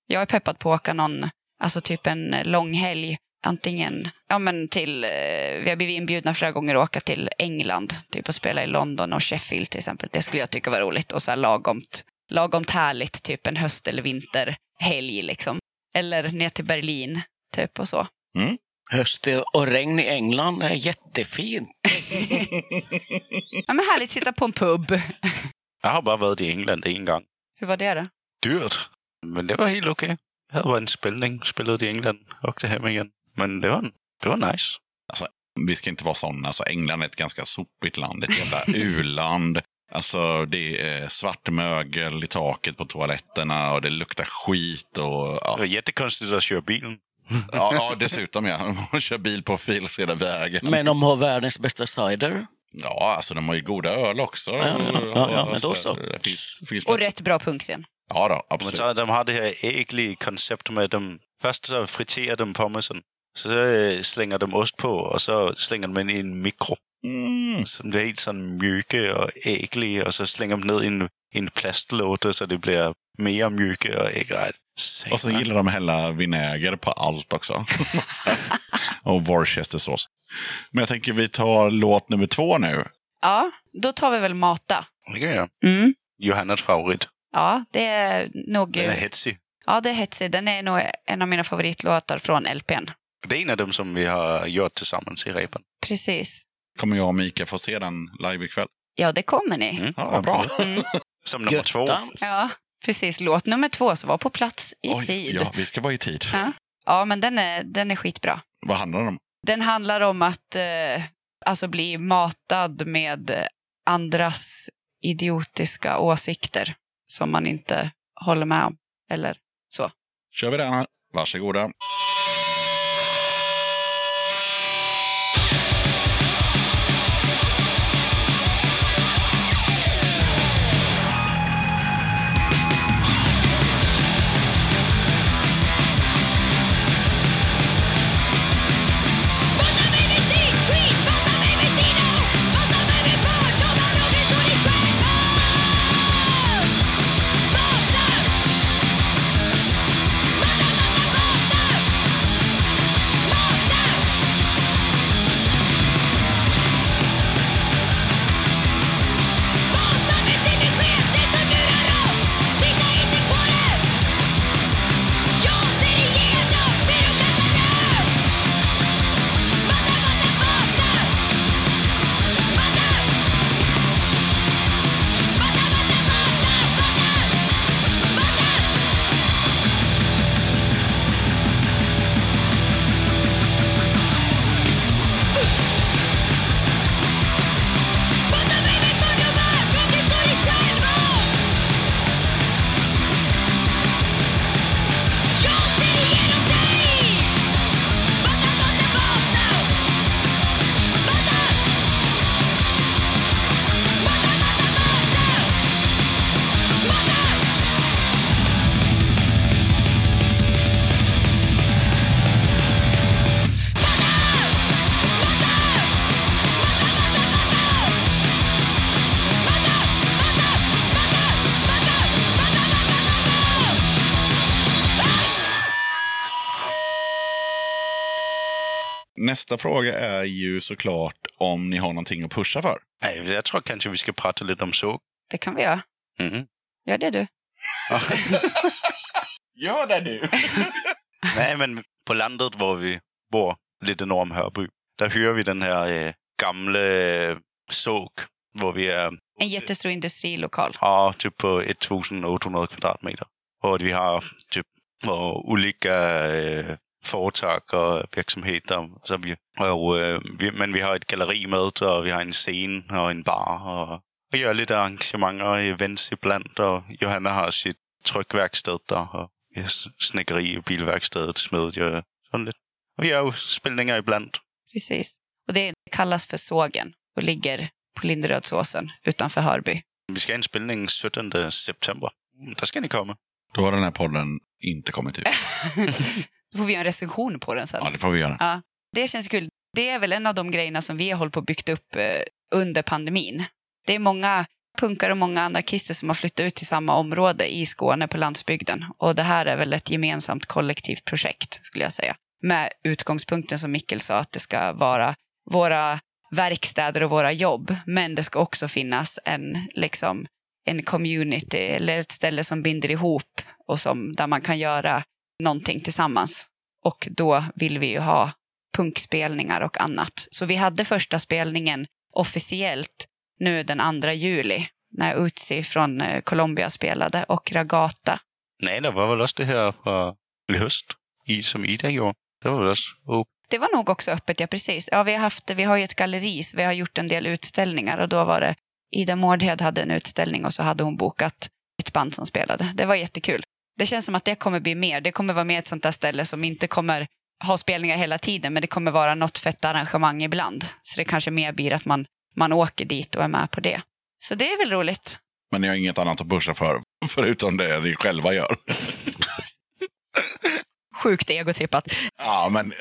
jag är peppad på att åka någon, alltså typ en lång helg antingen ja, men till, eh, vi har blivit inbjudna flera gånger att åka till England, typ att spela i London och Sheffield till exempel. Det skulle jag tycka var roligt och så här lagomt, lagomt härligt, typ en höst eller vinterhelg liksom. Eller ner till Berlin, typ och så. Mm. Höst och regn i England är jättefint. Ja, men härligt, sitta på en pub. Jag har bara varit i England en gång. Hur var det då? Dyrt. Men det var helt okej. Det var en spelning, spelade i England, åkte hem igen. Men det var, det var nice. Vi ska inte vara sådana. Alltså, England är ett ganska sopigt land. Ett jävla u-land. Alltså det är svart mögel i taket på toaletterna och det luktar skit. Och, Det ja. var jättekonstigt att köra bilen. Ja, ja, dessutom ja. Man kör bil på fel sida vägen. Men de har världens bästa cider. Ja, alltså de har ju goda öl också. Ja, ja, ja, ja, men då så. Det finns, finns Och rätt bra punkscen. Ja då, Men absolut. så, de har det här äckliga konceptet med att de först så friterar de pommesen. Så eh, slänger de ost på och så slänger de in i en mikro. Mm. Så det är helt sån mjuka och äckliga och så slänger de ner i en, en plastlåda så det blir mer mjuka och äckliga. Och så gillar de hälla vinäger på allt också. och Worcestersås. Men jag tänker vi tar låt nummer två nu. Ja, då tar vi väl Mata. Det kan jag. Mm. Johannas favorit. Ja, det är nog... Den är hetsig. Ja, det är hetsig. Den är nog en av mina favoritlåtar från LPn. Det är en av dem som vi har gjort tillsammans i repen. Precis. Kommer jag och Mika få se den live ikväll? Ja, det kommer ni. Mm. Ja, vad bra. Mm. Som nummer två. Ja, precis. Låt nummer två som var på plats i Oj, Sid. ja, vi ska vara i tid. Ja. Ja, men den är, den är skitbra. Vad handlar den om? Den handlar om att eh, alltså bli matad med andras idiotiska åsikter som man inte håller med om. Eller så. Kör vi den? Varsågoda. Nästa fråga är ju såklart om ni har någonting att pusha för. Nej, jag tror kanske vi ska prata lite om såg. Det kan vi göra. Mhm. Gör det du. Gör det du! Nej, men på landet var vi bor, lite norr om Hörby, där hyr vi den här eh, gamla eh, såg, hvor vi är En jättestor industrilokal. ja, typ på 1800 kvadratmeter. Och vi har typ olika eh, företag och verksamheter. Så vi, och, eh, vi, men vi har ett galleri med och vi har en scen och en bar och, och gör lite arrangemang och events ibland. Och Johanna har sitt tryckverkstad där och vi har s- snickeri och bilverkstad, smedja, sånt lite. Och vi gör spelningar ibland. Precis. Och det kallas för Sågen och ligger på Linderödsåsen utanför Hörby. Vi ska ha en spelning 17 september. Där ska ni komma. Då har den här podden inte kommit ut. Då får vi göra en recension på den sen. Ja, det får vi göra. Ja, det känns kul. Det är väl en av de grejerna som vi har hållit på och byggt upp eh, under pandemin. Det är många punkare och många anarkister som har flyttat ut till samma område i Skåne på landsbygden. Och det här är väl ett gemensamt kollektivt projekt, skulle jag säga. med utgångspunkten som Mikkel sa att det ska vara våra verkstäder och våra jobb. Men det ska också finnas en, liksom, en community eller ett ställe som binder ihop och som, där man kan göra någonting tillsammans. Och då vill vi ju ha punkspelningar och annat. Så vi hade första spelningen officiellt nu den 2 juli när Uzi från eh, Colombia spelade och Ragata. Nej, det var väl också det här fra i höst, i, som Ida gjorde. Det var väl också åbent. Det var nog också öppet, ja precis. Ja, vi, har haft, vi har ju ett galleri, så vi har gjort en del utställningar och då var det Ida Mårdhed hade en utställning och så hade hon bokat ett band som spelade. Det var jättekul. Det känns som att det kommer bli mer. Det kommer vara mer ett sånt där ställe som inte kommer ha spelningar hela tiden, men det kommer vara något fett arrangemang ibland. Så det kanske mer blir att man, man åker dit och är med på det. Så det är väl roligt. Men ni har inget annat att pusha för, förutom det ni själva gör. Sjukt egotrippat. Ja, men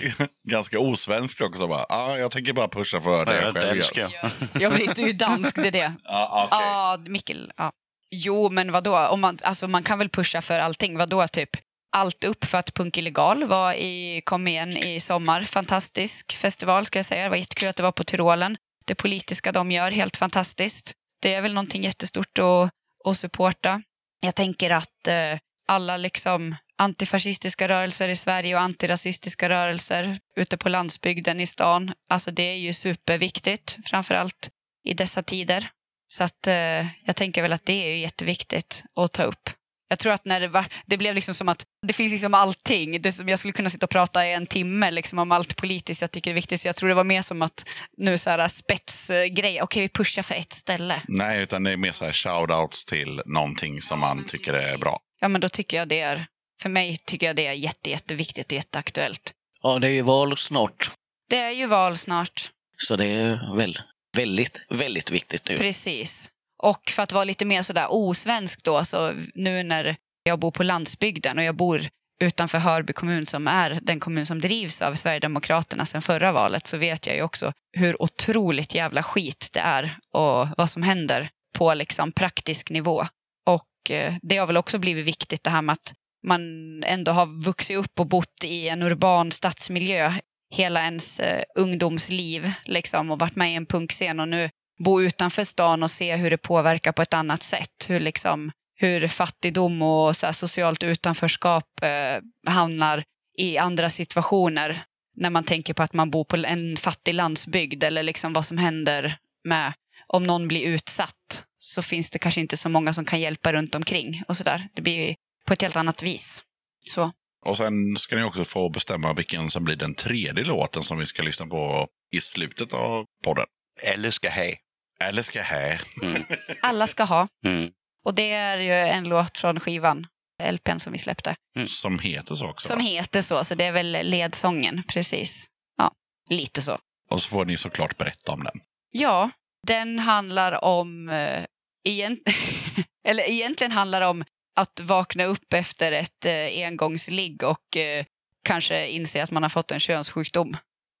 ganska osvenskt också. Bara. Ja, jag tänker bara pusha för det Ja, jag själv gör. ja. Ja, precis. Du är ju dansk, det är det. Ja, okej. Ja, Mikkel. Ja. Jo, men vadå? Om man, alltså, man kan väl pusha för allting. Vadå, typ? Allt upp för att Punk Illegal var i, kom igen i sommar. Fantastisk festival, ska jag säga. Det var jättekul att det var på Tyrolen. Det politiska de gör, helt fantastiskt. Det är väl någonting jättestort att, att supporta. Jag tänker att eh, alla liksom antifascistiska rörelser i Sverige och antirasistiska rörelser ute på landsbygden i stan, alltså det är ju superviktigt, framför allt i dessa tider. Så att eh, jag tänker väl att det är ju jätteviktigt att ta upp. Jag tror att när det var, det blev liksom som att det finns liksom allting. Det som jag skulle kunna sitta och prata i en timme liksom om allt politiskt jag tycker är viktigt. Så jag tror det var mer som att nu så här spetsgrej, okej vi pushar för ett ställe. Nej, utan det är mer så här shoutouts till någonting som man tycker är bra. Ja men då tycker jag det är, för mig tycker jag det är jätte, jätteviktigt och jätteaktuellt. Ja, det är ju val snart. Det är ju val snart. Så det är väl väldigt, väldigt viktigt nu. Precis. Och för att vara lite mer sådär osvensk då, så nu när jag bor på landsbygden och jag bor utanför Hörby kommun som är den kommun som drivs av Sverigedemokraterna sedan förra valet så vet jag ju också hur otroligt jävla skit det är och vad som händer på liksom praktisk nivå. Och eh, det har väl också blivit viktigt det här med att man ändå har vuxit upp och bott i en urban stadsmiljö hela ens eh, ungdomsliv liksom, och varit med i en punkscen och nu bo utanför stan och se hur det påverkar på ett annat sätt. Hur, liksom, hur fattigdom och så här, socialt utanförskap eh, hamnar i andra situationer när man tänker på att man bor på en fattig landsbygd eller liksom vad som händer med om någon blir utsatt så finns det kanske inte så många som kan hjälpa runt omkring och sådär. Det blir ju på ett helt annat vis. Så. Och sen ska ni också få bestämma vilken som blir den tredje låten som vi ska lyssna på i slutet av podden. Alle skal have. Eller ska jag här? Alla ska ha. Mm. Och det är ju en låt från skivan, LPn som vi släppte. Som heter så också. Som va? heter så, så det är väl ledsången, precis. Ja, lite så. Och så får ni såklart berätta om den. Ja, den handlar om... Eh, egent... Eller egentligen handlar om att vakna upp efter ett eh, engångsligg och eh, kanske inse att man har fått en könssjukdom.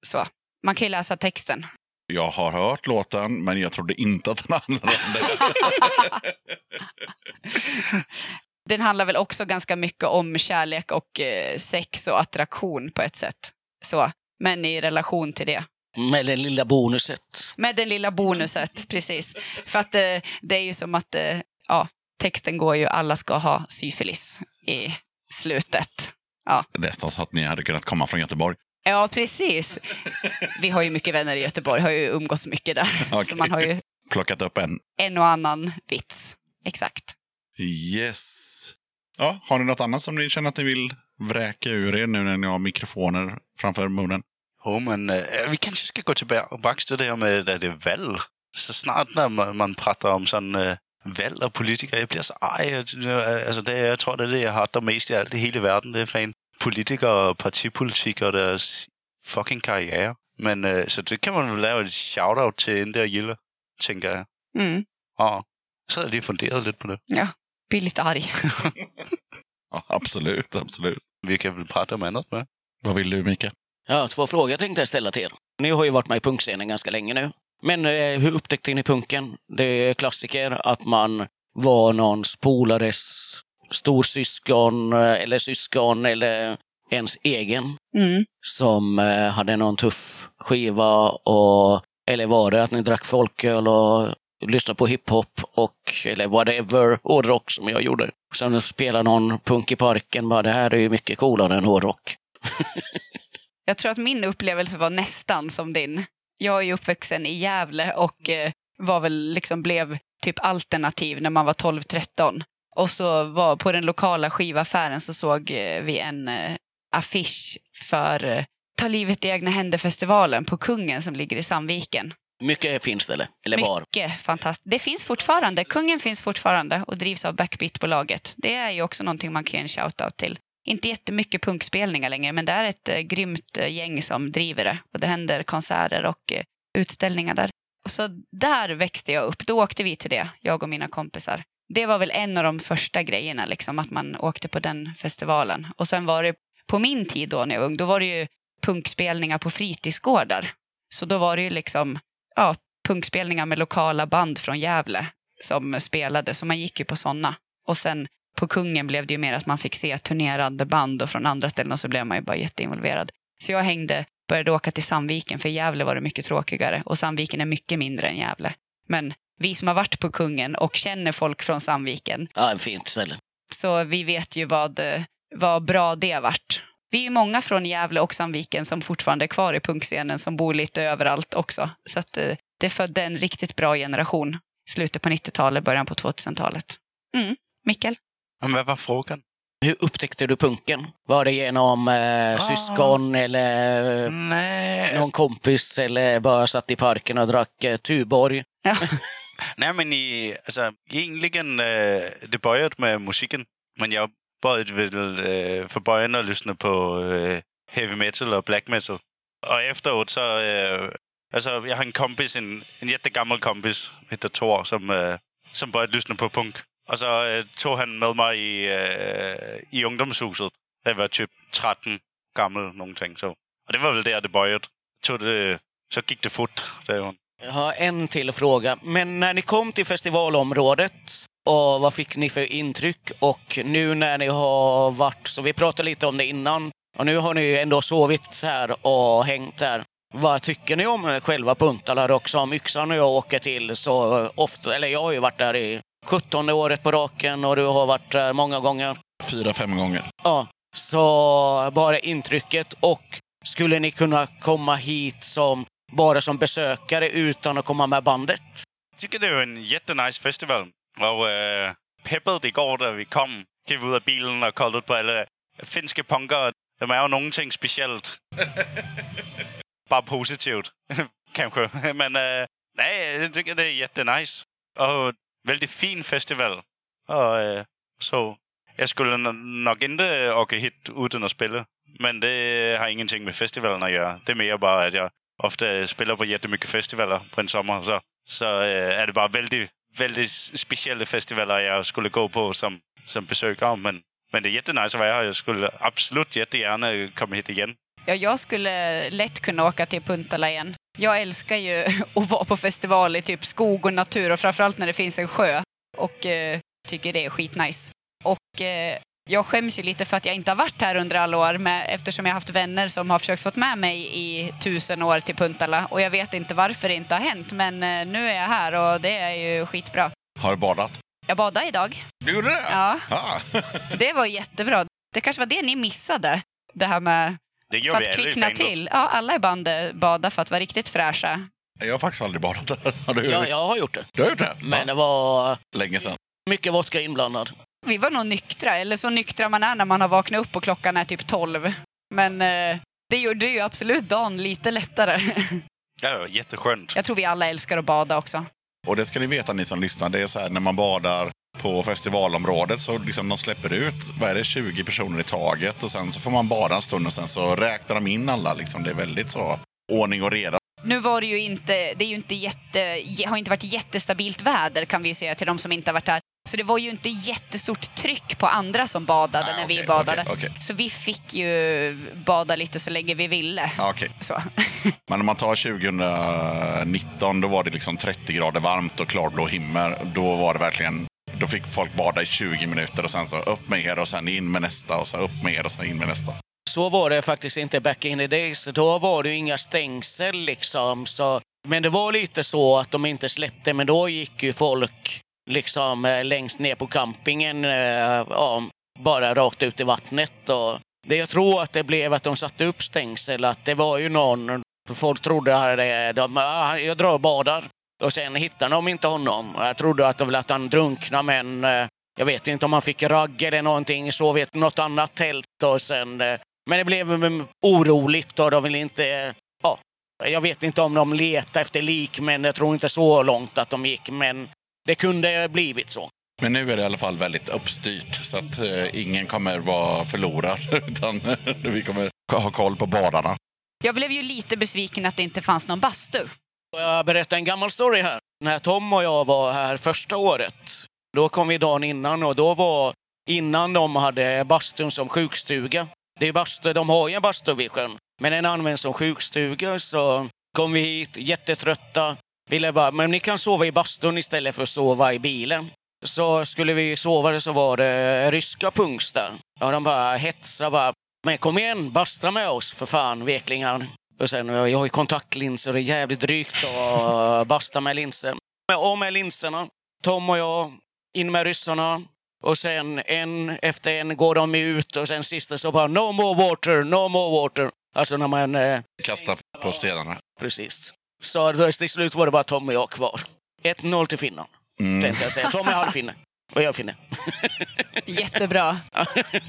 Så. Man kan ju läsa texten. Jag har hört låten, men jag trodde inte att den handlade om det. Den handlar väl också ganska mycket om kärlek och eh, sex och attraktion på ett sätt. Så. Men i relation till det. Med det lilla bonuset. Med det lilla bonuset, precis. För att eh, det är ju som att eh, ja, texten går ju alla ska ha syfilis i slutet. Ja. Nästan så att ni hade kunnat komma från Göteborg. ja, precis. Vi har ju mycket vänner i Göteborg, har ju umgås mycket där. Okej. Så man har ju Plockat upp en. en och annan vits. Exakt. Yes. Ja, har ni något annat som ni känner att ni vill vräka ur er nu när ni har mikrofoner framför munnen? Jo, men øh, vi kanske ska gå tillbaka till det här med att det är val. Så snart när man, man pratar om sån øh, val och politiker, jag blir så. Øh, Alltså det, jag tror det är det jag hatar mest i allt i hela världen. Det är fan politiker och partipolitik och deras fucking karriär. Men øh, så det kan man väl lave ett shoutout till Inde och Gille, tänker jag. Mm. Ja, så hade jag funderat lite på det. Ja, blir lite arg. Ja, absolut, absolut. Vi kan väl prata om annat med. Vad vill du, Mika? Ja, två frågor tänkte jag ställa till er. Ni har ju varit med i punkscenen ganska länge nu. Men eh, hur upptäckte ni punken? Det är klassiker att man var någons polares storsyskon eh, eller syskon eller ens egen Mm. som eh, hade någon tuff skiva och eller var det att ni drack folköl och lyssnade på hiphop och eller whatever, hårdrock som jag gjorde. Sen spelade någon punk i parken, bara det här är ju mycket coolare än hårdrock. Jag tror att min upplevelse var nästan som din. Jag är ju uppvuxen i Gävle och eh, var väl liksom blev typ alternativ när man var 12-13. Och så var på den lokala skivaffären så såg eh, vi en eh, affisch för Ta livet i egna händer-festivalen på Kungen som ligger i Sandviken. Mycket fint ställe, eller var. Mycket fantastiskt. Det finns fortfarande. Kungen finns fortfarande och drivs av Backbeat-bolaget. Det är ju också någonting man kan ge en shout-out till. Inte jättemycket punkspelningar längre, men det är ett eh, grymt eh, gäng som driver det. Och det händer konserter och eh, utställningar där. Och så där växte jag upp. Då åkte vi till det, jag och mina kompisar. Det var väl en av de första grejerna, liksom, att man åkte på den festivalen. Och sen var det, på min tid då när jag var ung, då var det ju punkspelningar på fritidsgårdar. Så då var det ju liksom, ja, punkspelningar med lokala band från Gävle som spelade, så man gick ju på sådana. Och sen på Kungen blev det ju mer att man fick se turnerande band och från andra ställen och så blev man ju bara jätteinvolverad. Så jag hängde, började åka till Sandviken, för i Gävle var det mycket tråkigare och Sandviken är mycket mindre än Gävle. Men vi som har varit på Kungen och känner folk från Sandviken, Ja, en fint ställe. så vi vet ju vad, vad bra det vart. Vi är ju många från Gävle och Sandviken som fortfarande är kvar i punkscenen som bor lite överallt också. Så att eh, det födde en riktigt bra generation. Slutet på 90-talet, början på 2000-talet. Mm. Mikkel? Men vad var frågan? Hur upptäckte du punken? Var det genom eh, syskon eller Nej, någon kompis eller bara satt i parken och drack eh, Tuborg? Ja. Nej, men i, alltså, egentligen, øh, det började med musiken. Men jag började väl øh, från början att lyssna på øh, heavy metal och black metal. Och efteråt så, øh, alltså jag har en kompis, en, en jättegammal kompis, heter Thor, som, øh, som började lyssna på punk. Och så øh, tog han med mig i, øh, i ungdomshuset. Jag var typ 13 gammal någonting så. Och det var väl där det började. Tog det, så gick det fort. Det Jag har en till fråga. Men när ni kom till festivalområdet, och vad fick ni för intryck? Och nu när ni har varit, så vi pratade lite om det innan, och nu har ni ju ändå sovit här och hängt här. Vad tycker ni om själva Puntala också? som Yxan och jag åker till så ofta, eller jag har ju varit där i 17 året på raken och du har varit där många gånger. Fyra, fem gånger. Ja, så bara intrycket. Och skulle ni kunna komma hit som bara som besökare utan att komma med bandet? Jag tycker det är en jättenice festival. Och äh, peppet igår när vi kom, klev ut av bilen och kollade på alla finska punkare. De är ju någonting speciellt. Bara positivt, kanske. Men äh, nej, jag tycker det är jättenice. Och väldigt fin festival. Och äh, så jag skulle nog inte øh, åka hit utan att spela. Men det øh, har ingenting med festivalen att göra. Det är mer bara att jag ofta spelar på jättemycket festivaler på en sommar. Så, så äh, är det bara väldigt, väldigt speciella festivaler jag skulle gå på som, som besökare. Men, men det är jättenice att vara här. Jag skulle absolut jättegärna komma hit igen. Ja, jag skulle lätt kunna åka till Puntala igen. Jag älskar ju att vara på festival i typ skog och natur och framförallt när det finns en sjö. Och eh, tycker det är skitnice. Och eh, jag skäms ju lite för att jag inte har varit här under alla år med, eftersom jag har haft vänner som har försökt få med mig i tusen år till Puntala. Och jag vet inte varför det inte har hänt, men eh, nu är jag här och det är ju skitbra. Har du badat? Jag badade idag. Du gjorde det? Ja, Ah. det var jättebra. Det kanske var det ni missade. Det här med Det gör för vi att kvickna till. Ja, alla i bandet badar för att vara riktigt fräscha. Jag har faktiskt aldrig badat där. Har du, Ja, jag har gjort det. du har gjort det? Men ja. det var Länge sedan. mycket vodka inblandad. Vi var nog nyktra, eller så nyktra man är när man har vaknat upp och klockan är typ 12. Men eh, det gjorde ju absolut dagen lite lättare. Ja, det var jätteskönt. Jag tror vi alla älskar att bada också. Och det ska ni veta ni som lyssnar. Det är så här när man badar på festivalområdet så liksom de släpper ut, vad är det, 20 personer i taget och sen så får man bada en stund och sen så räknar de in alla liksom. Det är väldigt så ordning och reda. Nu var det ju inte, det är ju inte jätte, har inte varit jättestabilt väder kan vi ju säga till de som inte har varit där. Så det var ju inte jättestort tryck på andra som badade Ah, när vi okej, badade. okej, okej. Så vi fick ju bada lite så länge vi ville. Men om man tar 2019 då var det liksom 30 grader varmt och klarblå himmel. Då var det verkligen då fick folk bada i 20 minuter och sen så upp med er och sen in med nästa och så upp med er och sen in med nästa. så var det faktiskt inte back in the days. Då var det ju inga stängsel liksom. Så, men det var lite så att de inte släppte, men då gick ju folk liksom eh, längst ner på campingen, eh, ja, bara rakt ut i vattnet. Och det jag tror att det blev att de satte upp stängsel, att det var ju någon, folk trodde att de, ah, jag drar och badar. Och sen hittade de inte honom. Jag trodde att, det var att han drunknade, men eh, jag vet inte om han fick ragg eller någonting, sov i något annat tält och sen... eh, Men det blev oroligt och de ville inte... Ja, jag vet inte om de letade efter lik, men jag tror inte så långt att de gick. Men det kunde blivit så. Men nu är det i alla fall väldigt uppstyrt så att eh, ingen kommer vara förlorad. Utan vi kommer ha koll på badarna. Jag blev ju lite besviken att det inte fanns någon bastu. Får Jag berätta en gammal story här. När Tom och jag var här första året, då kom vi dagen innan och då var innan de hade bastun som sjukstuga. Det är bastu, de har ju en bastu vid sjön, men den används som sjukstuga så kom vi hit jättetrötta. Ville bara, men ni kan sova i bastun istället för att sova i bilen. Så skulle vi sova så var det ryska punks där. Ja, de bara hetsade bara. Men kom igen, basta med oss för fan, veklingar. Och sen, jag har ju kontaktlinser och det är jävligt drygt att basta med linser. Men av med linserna. Tom och jag, in med ryssarna. Och sen en efter en går de ut och sen sista så bara no more water, no more water. Alltså när man... Eh, Kasta på stenarna. precis. Så till slut var det bara Tom och jag kvar. 1-0 till Finland, Mm. tänkte jag säga. Tom är halvfinne. Och jag finne. Jättebra.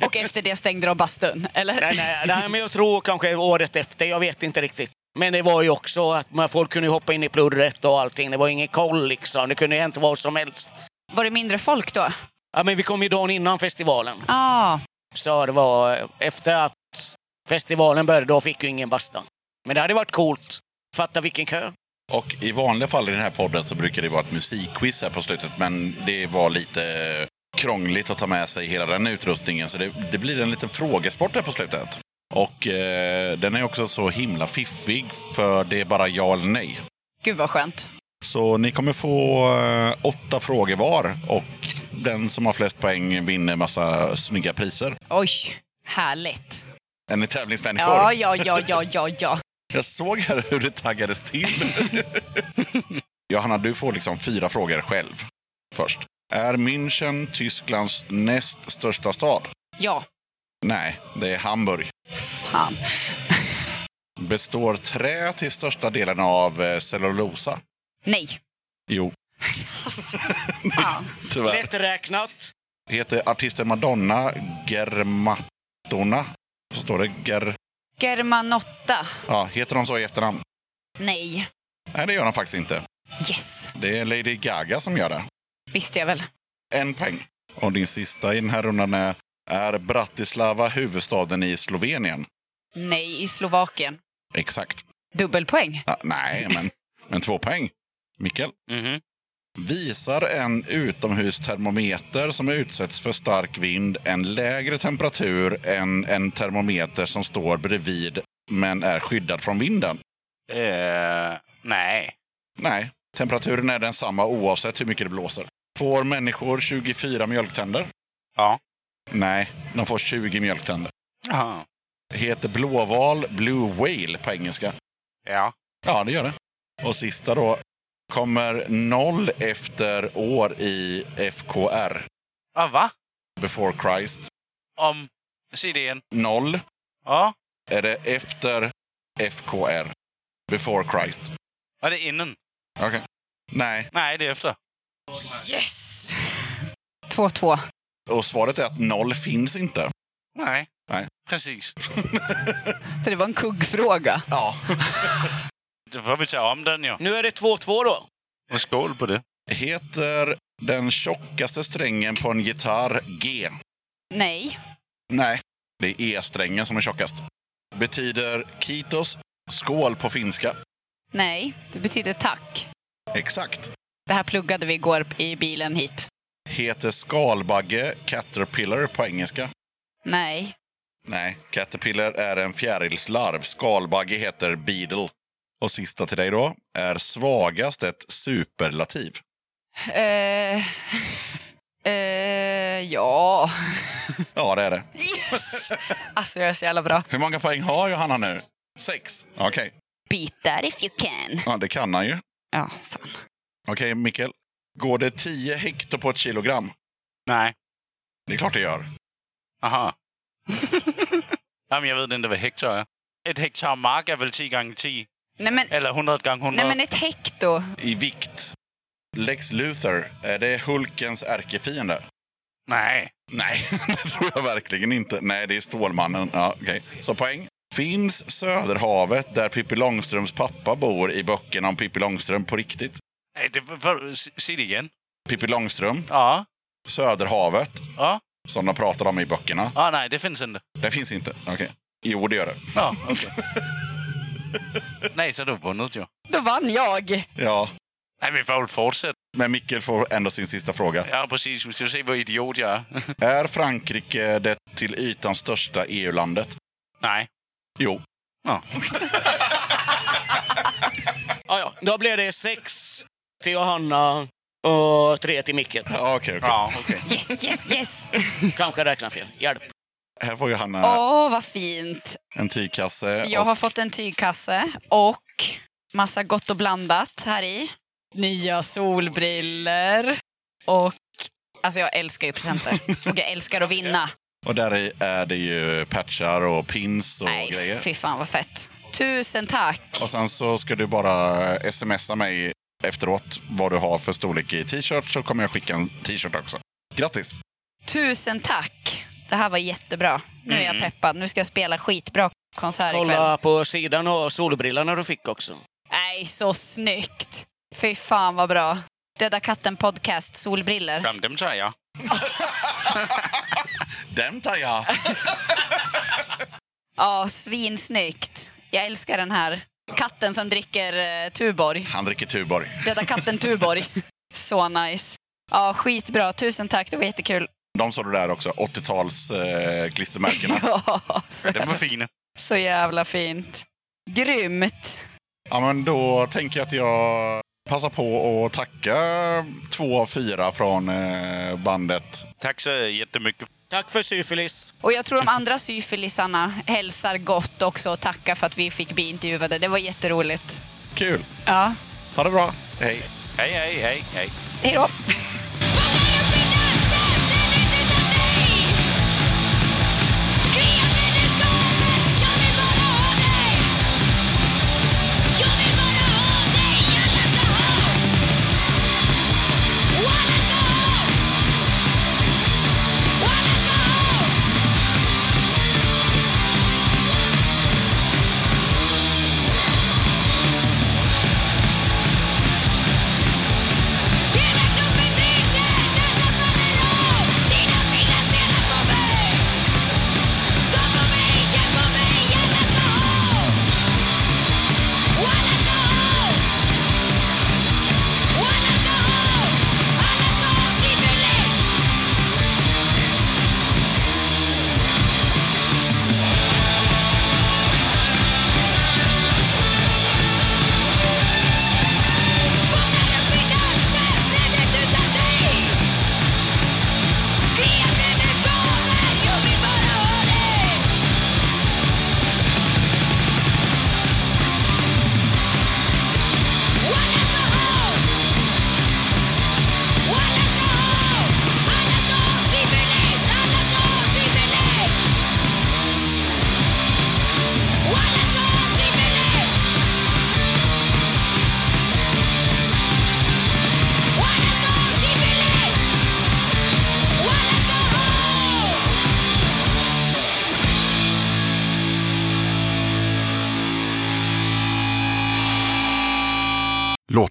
Och efter det stängde de bastun, eller? Nej, nej, nej, men jag tror kanske året efter. Jag vet inte riktigt. Men det var ju också att folk kunde hoppa in i plurret och allting. Det var ingen koll liksom. Det kunde ju hänt vad som helst. Var det mindre folk då? Ja, men vi kom ju dagen innan festivalen. Ah, Så det var efter att festivalen började, då fick ju ingen basta. Men det hade varit coolt. Fatta vilken kö. Och i vanliga fall i den här podden så brukar det vara ett musikquiz här på slutet. Men det var lite krångligt att ta med sig hela den utrustningen. Så det, det blir en liten frågesport här på slutet. Och eh, den är också så himla fiffig för det är bara ja eller nej. gud vad skönt. Så ni kommer få eh, åtta frågor var och den som har flest poäng vinner massa snygga priser. Oj, härligt. Är ni tävlingsmänniskor? Ja, ja, ja, ja, ja, ja. Jag såg här hur det taggades till. Johanna, du får liksom fyra frågor själv först. Är München Tysklands näst största stad? Ja, Nej, det är Hamburg. fan. Består trä till största delen av eh, cellulosa? Nej. Jo, Fan. tyvärr. Lätträknat. Heter artisten Madonna Germatona? Så står det Ger... Germanotta. Ja, heter hon så i efternamn? Nej. Nej, det gör hon faktiskt inte. Yes. Det är Lady Gaga som gör det. Visste jag väl. En poäng. Och din sista i den här rundan är, är Bratislava huvudstaden i Slovenien? Nej, i Slovakien. Exakt. Dubbelpoäng. Ja, nej, men, men två poäng. Mikael? Mhm. Visar en utomhustermometer som utsätts för stark vind en lägre temperatur än en termometer som står bredvid men är skyddad från vinden? Eh, nej. Nej, temperaturen är densamma oavsett hur mycket det blåser. Får människor 24 mjölktänder? Ja. Nej, de får 20 mjölktänder. Jaha. Heter blåval Blue Whale på engelska? Ja. Ja, det gör det. Och sista då. Kommer noll efter år i FKR, Ah, va? Before Christ. Om... Säg det igen. Noll Ja. är det efter FKR, Before Christ. Var det innan? Okej. Nej, Nej, det är efter. Yes! 2-2. och svaret är att noll finns inte. Nej. Nej. Precis. Så det var en kuggfråga. Ja. Då får vi ta om den, ja. Nu är det 2-2 då. Och skål på det. Heter den tjockaste strängen på en gitarr G? Nej. Nej, det är E-strängen som är tjockast. Betyder kitos skål på finska? Nej, det betyder tack. Exakt. Det här pluggade vi igår i bilen hit. Heter skalbagge caterpillar på engelska? Nej. Nej, caterpillar är en fjärilslarv. Skalbagge heter beetle. Och sista till dig då. Är svagast ett superlativ? Eh, Eh, ja. Ja, det är det. Yes! Alltså jag är så jävla bra. Hur många poäng har Johanna nu? Sex. Okej. Beat that if you can. Ja, det kan han ju. Ja, fan. Okej, Mikkel. Går det 10 hekto på ett kilogram? Nej. Det är klart det gör. Aha. Jamen, jag vet inte vad hektar är. Ett hektar mark är väl 10 gånger 10? Nej men, Eller 100 gånger 100? nej men ett hekto. I vikt. Lex Luthor, är det Hulkens ärkefiende? Nej. Nej, det tror jag verkligen inte. Nej, det är Stålmannen. Ja, okej. Så poäng. Finns Söderhavet där Pippi Långstrumps pappa bor i böckerna om Pippi Långstrump på riktigt? Nej, det, se det igen. Pippi Långstrump, Ja. Söderhavet, Ja. som de pratar om i böckerna. Ja, nej, det finns inte. Det finns inte. Okej. Jo, det gör det. Ja, okej. nej, så har du vunnit ju. Då vann jag. Ja, Nej, vi får väl fortsätta. men Mikkel får ändå sin sista fråga. Ja, precis. Vi ska se vad idiot jag är. Är Frankrike det till ytan största EU-landet? nej. Jo. Ja. Ja, ja. Då blir det sex till Johanna och tre till Micke. Ja, Okej, okej. Ja, okej. Yes, yes, yes. Kanske räknar fel. Hjälp. Här får Johanna Åh, vad fint. en tygkasse. Jag har fått en tygkasse och massa gott och blandat här i. Nya solbriller och... Alltså jag älskar ju presenter. Och jag älskar att vinna. Och där i är det ju patchar och pins och Nej, grejer. fy fan vad fett. Tusen tack. Och sen så ska du bara smsa mig efteråt vad du har för storlek i t-shirt så kommer jag skicka en t-shirt också. Grattis! Tusen tack. Det här var jättebra. Nu är jag peppad. Nu ska jag spela skitbra konsert ikväll. Kolla på sidan och solbrillorna du fick också. Nej, så snyggt. Fy fan vad bra. Döda katten podcast, solbriller. Jamen, dem tager jeg. Den tar jag! Ja, svinsnyggt. Jag älskar den här katten som dricker eh, Tuborg. Han dricker Tuborg. Döda katten Tuborg. Så nice. Ja, skitbra. Tusen tack. Det var jättekul. De såg du där också, 80-tals eh, klistermärkena. Ja, så, Den var fine. så jävla fint. Grymt. Ja, men då tänker jag att jag passar på att tacka två av fyra från eh, bandet. Tack så jättemycket. Tack för syfilis. Och jag tror de andra syfilisarna hälsar gott också och tackar för att vi fick bli intervjuade. Det var jätteroligt. Kul! Ja. Ha det bra! Hej! Hej, hej, hej, hej. Hej då.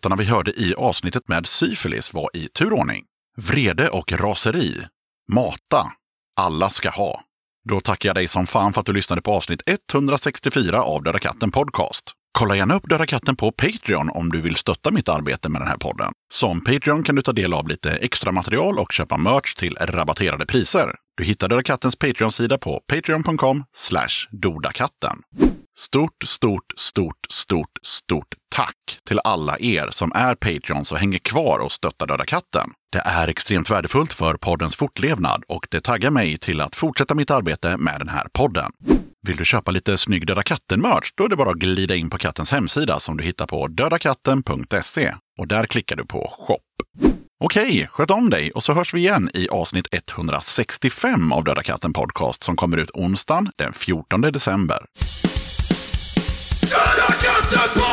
Låtarna vi hörde i avsnittet med syfilis var i turordning. Vrede och raseri. Mata. Alla ska ha. Då tackar jag dig som fan för att du lyssnade på avsnitt 164 av Döda katten Podcast. Kolla gärna upp Döda katten på Patreon om du vill stötta mitt arbete med den här podden. Som Patreon kan du ta del av lite extra material och köpa merch till rabatterade priser. Du hittar Döda kattens Patreon-sida på patreon.com dodakatten. Stort, stort, stort, stort, stort tack till alla er som är Patreons och hänger kvar och stöttar Döda katten. Det är extremt värdefullt för poddens fortlevnad och det taggar mig till att fortsätta mitt arbete med den här podden. Vill du köpa lite snygg Döda katten-merch? Då är det bara att glida in på kattens hemsida som du hittar på dödakatten.se. Och där klickar du på shop. Okej, sköt om dig och så hörs vi igen i avsnitt 165 av Döda katten podcast som kommer ut onsdagen den 14 december. Döda katten